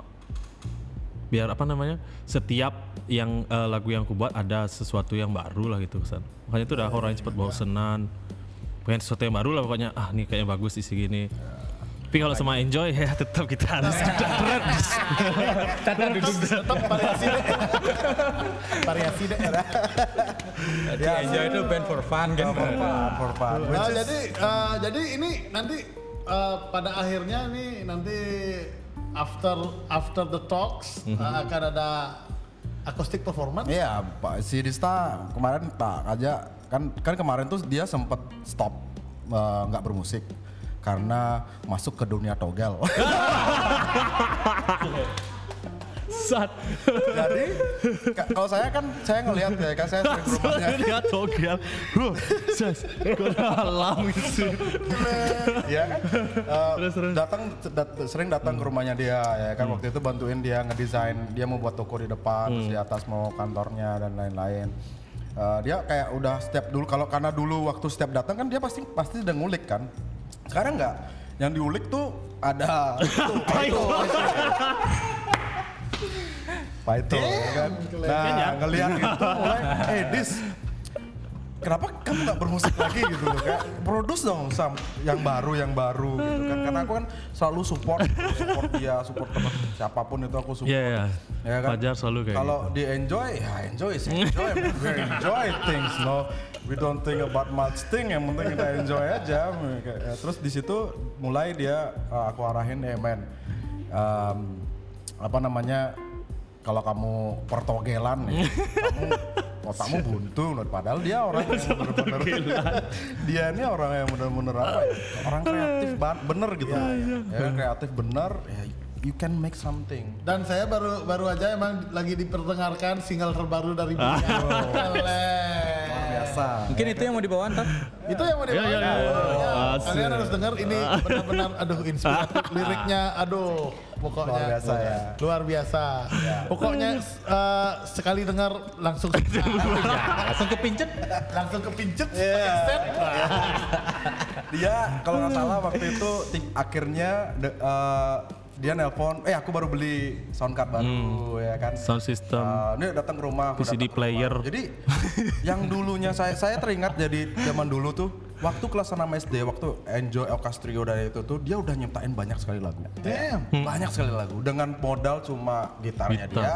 biar apa namanya setiap yang eh, lagu yang aku buat ada sesuatu yang baru lah gitu kesan makanya itu udah orang yang cepat bosenan pengen sesuatu yang baru lah pokoknya ah ini kayaknya bagus isi gini tapi kalau sama enjoy ya tetap kita harus Tetap variasi deh. variasi deh. Jadi enjoy itu band for fun kan. For fun, for fun. Nah, is- jadi eh, jadi ini nanti eh, pada akhirnya nih nanti after after the talks eh, akan ada acoustic performance. Iya, Pak si Dista kemarin tak aja kan kan kemarin tuh dia sempat stop nggak bermusik karena masuk ke dunia togel. sat. Jadi ka- kalau saya kan saya ngelihat ya kan saya sering rumahnya. dia togel. Bro ses dalam gitu ya kan? Eh, datang dat- sering datang ke rumahnya dia ya kan? Waktu itu bantuin dia ngedesain dia mau buat toko di depan terus di atas mau kantornya dan lain-lain. Eh, dia kayak udah setiap dulu kalau karena dulu waktu setiap datang kan dia pasti pasti udah ngulik kan sekarang nggak? Yang diulik tuh ada. Itu apa itu Pak itu ya kan? Nah ngelihat itu mulai eh dis kenapa kamu nggak bermusik lagi gitu loh kayak produce dong sam. Yang baru yang baru gitu kan. Karena aku kan selalu support support dia support teman siapa pun itu aku support. Iya, iya. Ya kan? Fajar selalu kayak kalau di enjoy ya enjoy sih. Enjoy we enjoy things no. We don't think about much thing. Yang penting kita enjoy aja. Ya, terus di situ mulai dia uh, aku arahin ya men um, apa namanya kalau kamu pertogelan nih, kamu otakmu buntu loh. padahal dia orang yang bener-bener dia ini orang yang bener-bener apa ya orang kreatif banget bener gitu ya, kan, kreatif bener ya you can make something Dan saya baru baru aja emang lagi diperdengarkan single terbaru dari Buya. Keren. biasa Mungkin itu yang mau dibawa ntar. Itu yang mau dibawa. Iya, iya, iya. Ya, Asik. Kalian harus dengar ini benar-benar aduh inspiratif liriknya aduh pokoknya Luar biasa ya. Luar biasa. Pokoknya eh, sekali dengar langsung Langsung kepincet. langsung kepincet Iya. set. dia kalau nggak salah waktu itu akhirnya de- eh, dia nelpon eh aku baru beli sound card baru ya kan sound system Uh, ini datang ke rumah, VCD ke player. rumah. Jadi yang dulunya saya saya teringat jadi zaman dulu tuh waktu kelas 6 SD waktu Enjoy Orchestrio dari itu tuh dia udah nyiptain banyak sekali lagu. Damn. Banyak sekali lagu dengan modal cuma gitarnya Gitar. dia.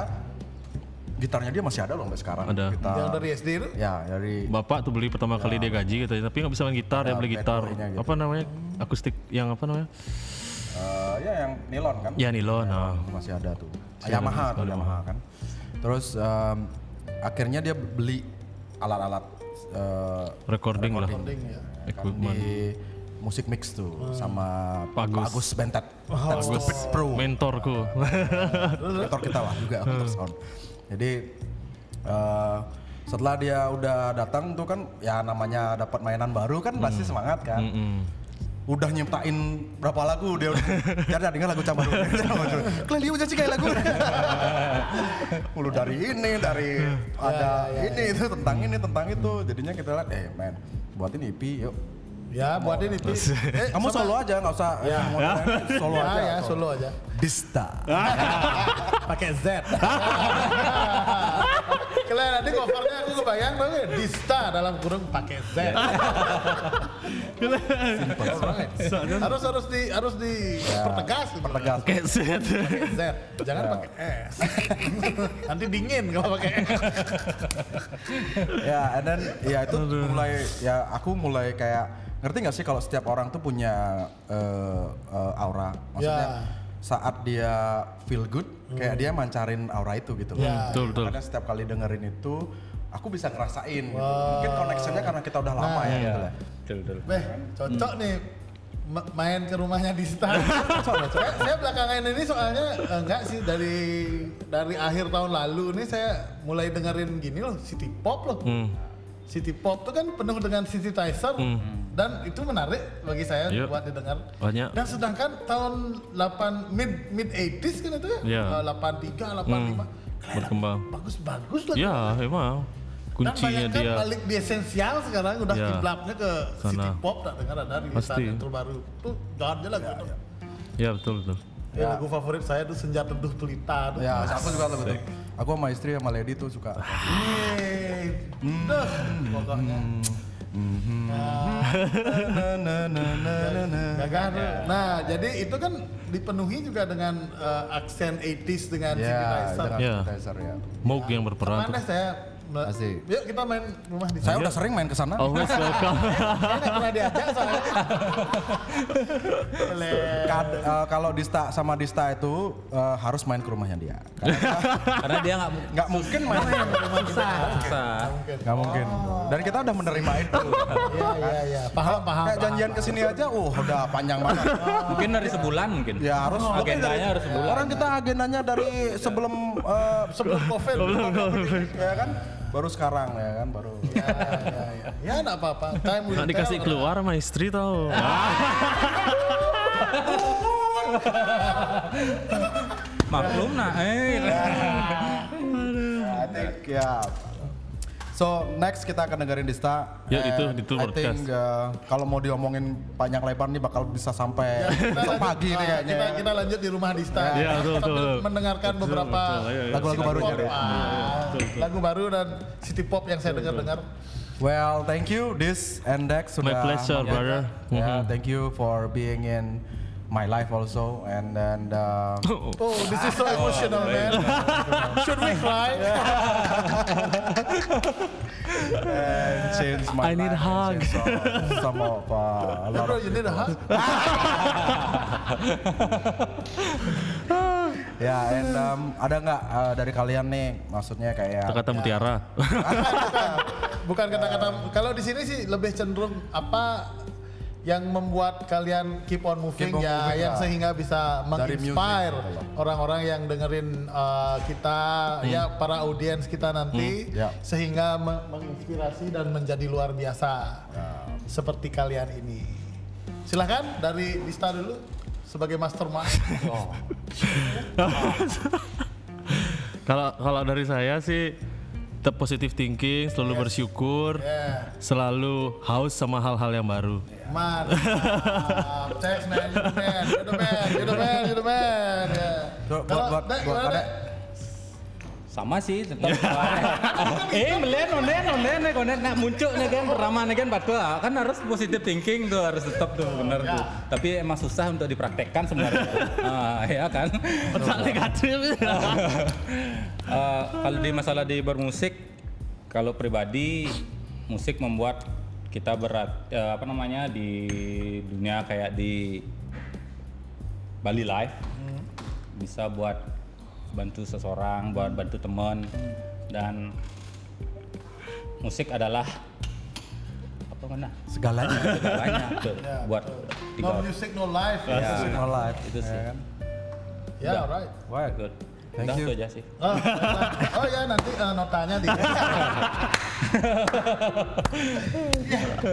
Gitarnya dia masih ada loh sampai sekarang. Ada. Gitar. Yang dari SD itu Ya, dari Bapak tuh beli pertama kali dia gaji katanya, tapi nggak bisa main gitar, Ya, ya beli gitar. gitu. Apa namanya? Akustik yang apa namanya? eh, ya yang nilon kan. Ya nilon. Nah. masih ada tuh Yamaha tuh Yamaha kan terus em, akhirnya dia beli alat-alat eh, Recording, lah. Recording, ya. Kan, Equipment. di musik mix tuh sama Pak Agus. Pak Agus Bentet That's Stupid Pro Mentorku. mentor kita lah juga untuk sound jadi eh, setelah dia udah datang tuh kan ya namanya dapat mainan baru kan pasti semangat kan Mm-mm. udah nyiptain berapa lagu dia udah jadi dengar lagu Camba dulu. Kalian dia sih kayak lagu. Mulu dari ini, dari ada ini itu tentang ini tentang itu. Jadinya kita lihat, eh men, buatin EP yuk. Ya, buatin itu. Eh, Kamu sama- solo aja, nggak usah Ya. ngomongin, solo ya, aja. ya, solo aja. Dista. Pakai Z. Kalian nanti covernya aku kebayang ya, Dista dalam kurung pakai Z. harus harus di harus di pertegas. gitu. Pertegas. Kayak set. Pakai Z, jangan pakai S. nanti dingin kalau pakai S. ya, and then ya itu mulai ya aku mulai kayak ngerti nggak sih kalau setiap orang tuh punya eh, eh, aura, maksudnya Ya. saat dia feel good, kayak dia mancarin aura itu gitu. Ya. Betul, betul. Karena setiap kali dengerin itu, aku bisa ngerasain. Gitu. Mungkin connectionnya karena kita udah lama ya gitu lah. Betul, betul. Beh, cocok nih ma- main ke rumahnya Dista. saya, saya belakangan ini soalnya eh, enggak sih dari dari akhir tahun lalu ini saya mulai dengerin gini loh City Pop loh. Hmm. City Pop tuh kan penuh dengan synthesizer dan itu menarik bagi saya Yep. buat didengar. Banyak. Dan sedangkan tahun 8 mid mid 80s kan itu ya, Iya. Eh, 83, 85. Kalian Berkembang. Bagus-bagus lah. Ya, emang. Dan Kuncinya bayangkan dia. balik di esensial sekarang udah Ya. kiblatnya ke Sana. city pop tak dengar ada rilisan yang terbaru. Tuh jangan aja lagu itu. Ya, betul, betul. Ya, lagu favorit saya tuh Senja Teduh Pelita tuh. Ya, aku juga lagu itu. Aku sama istri sama Lady tuh suka. Yeay. Duh, pokoknya. Na, tuh. Nah, jadi itu kan dipenuhi juga dengan eh, aksen 80s dengan Ya, synthesizer. dengan Ya. synthesizer ya. Moog yang berperan Mana tuh. saya me- Asik. Yuk kita main rumah di Saya sana. udah sering main ke sana. Always welcome. Saya pernah diajak soalnya. Boleh. Kad- eh, kalau Dista sama Dista itu eh, harus main ke rumahnya dia. Karena Karena dia nggak mu- nggak mungkin main ke rumah kita. susah. Nggak mungkin. Dan kita udah menerima itu. Iya, iya, iya. Paham, paham. Kayak janjian ke sini aja, uh udah panjang banget. Mungkin dari sebulan mungkin. Ya harus Agendanya harus sebulan. Orang kita agendanya dari sebelum eh, sebelum COVID. ya kan baru sekarang ya kan baru. ya, ya, ya. Ya enggak apa-apa. Time will Nggak dikasih tell. keluar sama istri tau. Maklum nah. Eh. I think ya. So next kita akan dengerin Dista. Ya, itu- itu I podcast. think uh, kalau mau diomongin panjang lebar nih bakal bisa sampai besok lanjut, pagi nih ah, kayaknya. Kita, kita lanjut di rumah Dista. Iya, betul, Sambil betul. mendengarkan beberapa betul, iya. Lagu-lagu deh. ah, lagu baru dan city pop yang saya dengar-dengar. Well, thank you Dis and Dex sudah My pleasure, brother. Yeah, thank you for being in my life also and then uh, Oh, this is so emotional, man. Should we cry? and change my I need life hug. some, some of uh, a lot Bro, of you need a hug? Ya, and um, ada nggak uh, dari kalian nih, maksudnya kayak Kata mutiara. Bukan kata-kata. Kalau di sini sih lebih cenderung apa yang membuat kalian keep on moving Keep on ya, moving yang lah. sehingga bisa menginspire gitu orang-orang yang dengerin uh, kita, ya para audiens kita nanti, ya. sehingga me- menginspirasi dan menjadi luar biasa seperti kalian ini. Silahkan dari Dista dulu sebagai mastermind. Kalau kalau dari saya sih tetap positive thinking, selalu bersyukur, Ya, selalu haus sama hal-hal yang baru. mantap. Thanks man, you the man, you the man, you the man, you the man. Buat- Kalau buat- Dek, buat gimana, ada- Dek? Sama sih tetap. eh melihat onen onen nih onen nak muncul nih kan pertama nih kan batu ah. kan harus positive thinking tuh harus tetap tuh bener tuh. Tapi emang susah untuk dipraktekkan sebenarnya. ah, ya kan. Otak negatif. Eh, kalau di masalah di bermusik, kalau pribadi musik membuat kita berat eh, apa namanya di dunia kayak di Bali Live bisa buat bantu seseorang, buat bantu teman dan musik adalah apa mana segalanya. segalanya tuh, buat tiga No orang. music, no life. Ya, Music no life. itu sih. ya kan? Ya, alright. Why? Good. Thank Udah, you. aja sih. Oh, oh ya nanti eh, notanya di.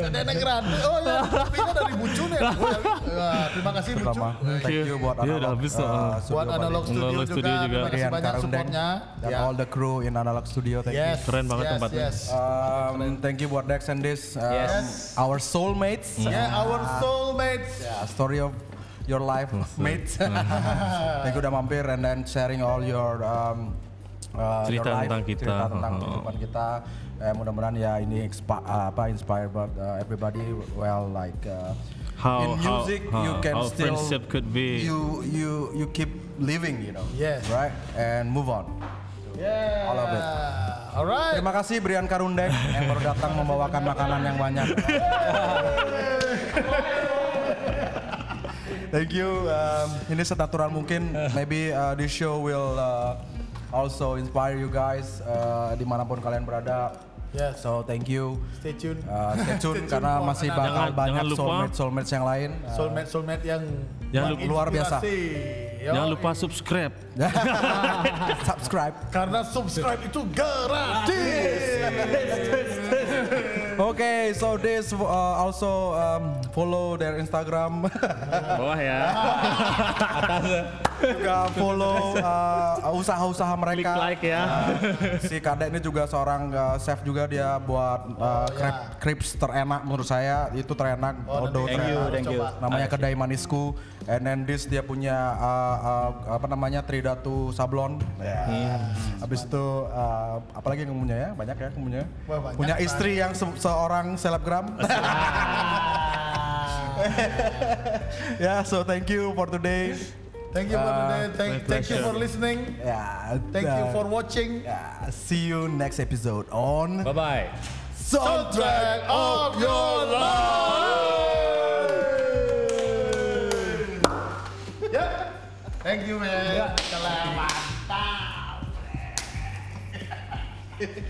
Nenek Grande. Oh ya, kopinya dari Bucun ya. Wah, terima kasih Bucun. Thank you buat Iya, udah Analog, habis, uh, uh, Studio Buat. Analog Studio Analog juga. Studio juga. Terima kasih Rian banyak supportnya. dan Ya. all the crew in Analog Studio. Thank Yes. Keren banget yes, tempatnya. Yes. you. Um, thank you buat Dex and this, um, Yes. our soulmates. Yeah, our soulmates. Yeah, story of your life, mates. thank you udah mampir and then sharing all your um, uh, Cerita your life, tentang kita. cerita tentang Uh-huh. kehidupan kita. Eh, mudah-mudahan ya ini expa- uh, apa inspire about uh, everybody. Well, like uh, How- in how- music how- you can how still friendship could be. you you you keep living, you know. Yes. Right and move on. Yeah. All of it. Alright. Terima kasih Brian Karundeng yang baru datang membawakan makanan yang banyak. Thank you. Um, ini senatural mungkin. Maybe uh, this show will uh, also inspire you guys uh, di mana pun kalian berada. Yes. So thank you. Stay tuned. Uh, stay tune Stay karena for masih bakal Jangan- banyak jangan lupa. soulmate soulmates yang lain. Uh, soulmate soulmate yang Jangan lupa- luar biasa. Yo, Jangan lupa subscribe. subscribe. karena subscribe itu gratis. Okay, so this uh, also um, follow their Instagram. Bawah ya. juga follow uh, usaha-usaha mereka. Klik like ya. Uh, si Kadek ini juga seorang uh, chef juga dia buat uh, crep, crepes terenak menurut saya itu terenak. Oh, Odo Thank you, terenak. thank you. Namanya kedai manisku. And then this dia punya uh, uh, apa namanya Tridatu Sablon. Ya. Habis itu uh, apalagi yang punya ya? Banyak ya yang punya. Wah, banyak, punya istri yang se- seorang selebgram. yeah, so thank you for today. Thank you for uh, today. Thank, thank you for listening. Yeah. Thank you uh, for watching. Yeah. See you next episode on. Bye bye. Soundtrack of your life. yeah. Thank you man. Yeah.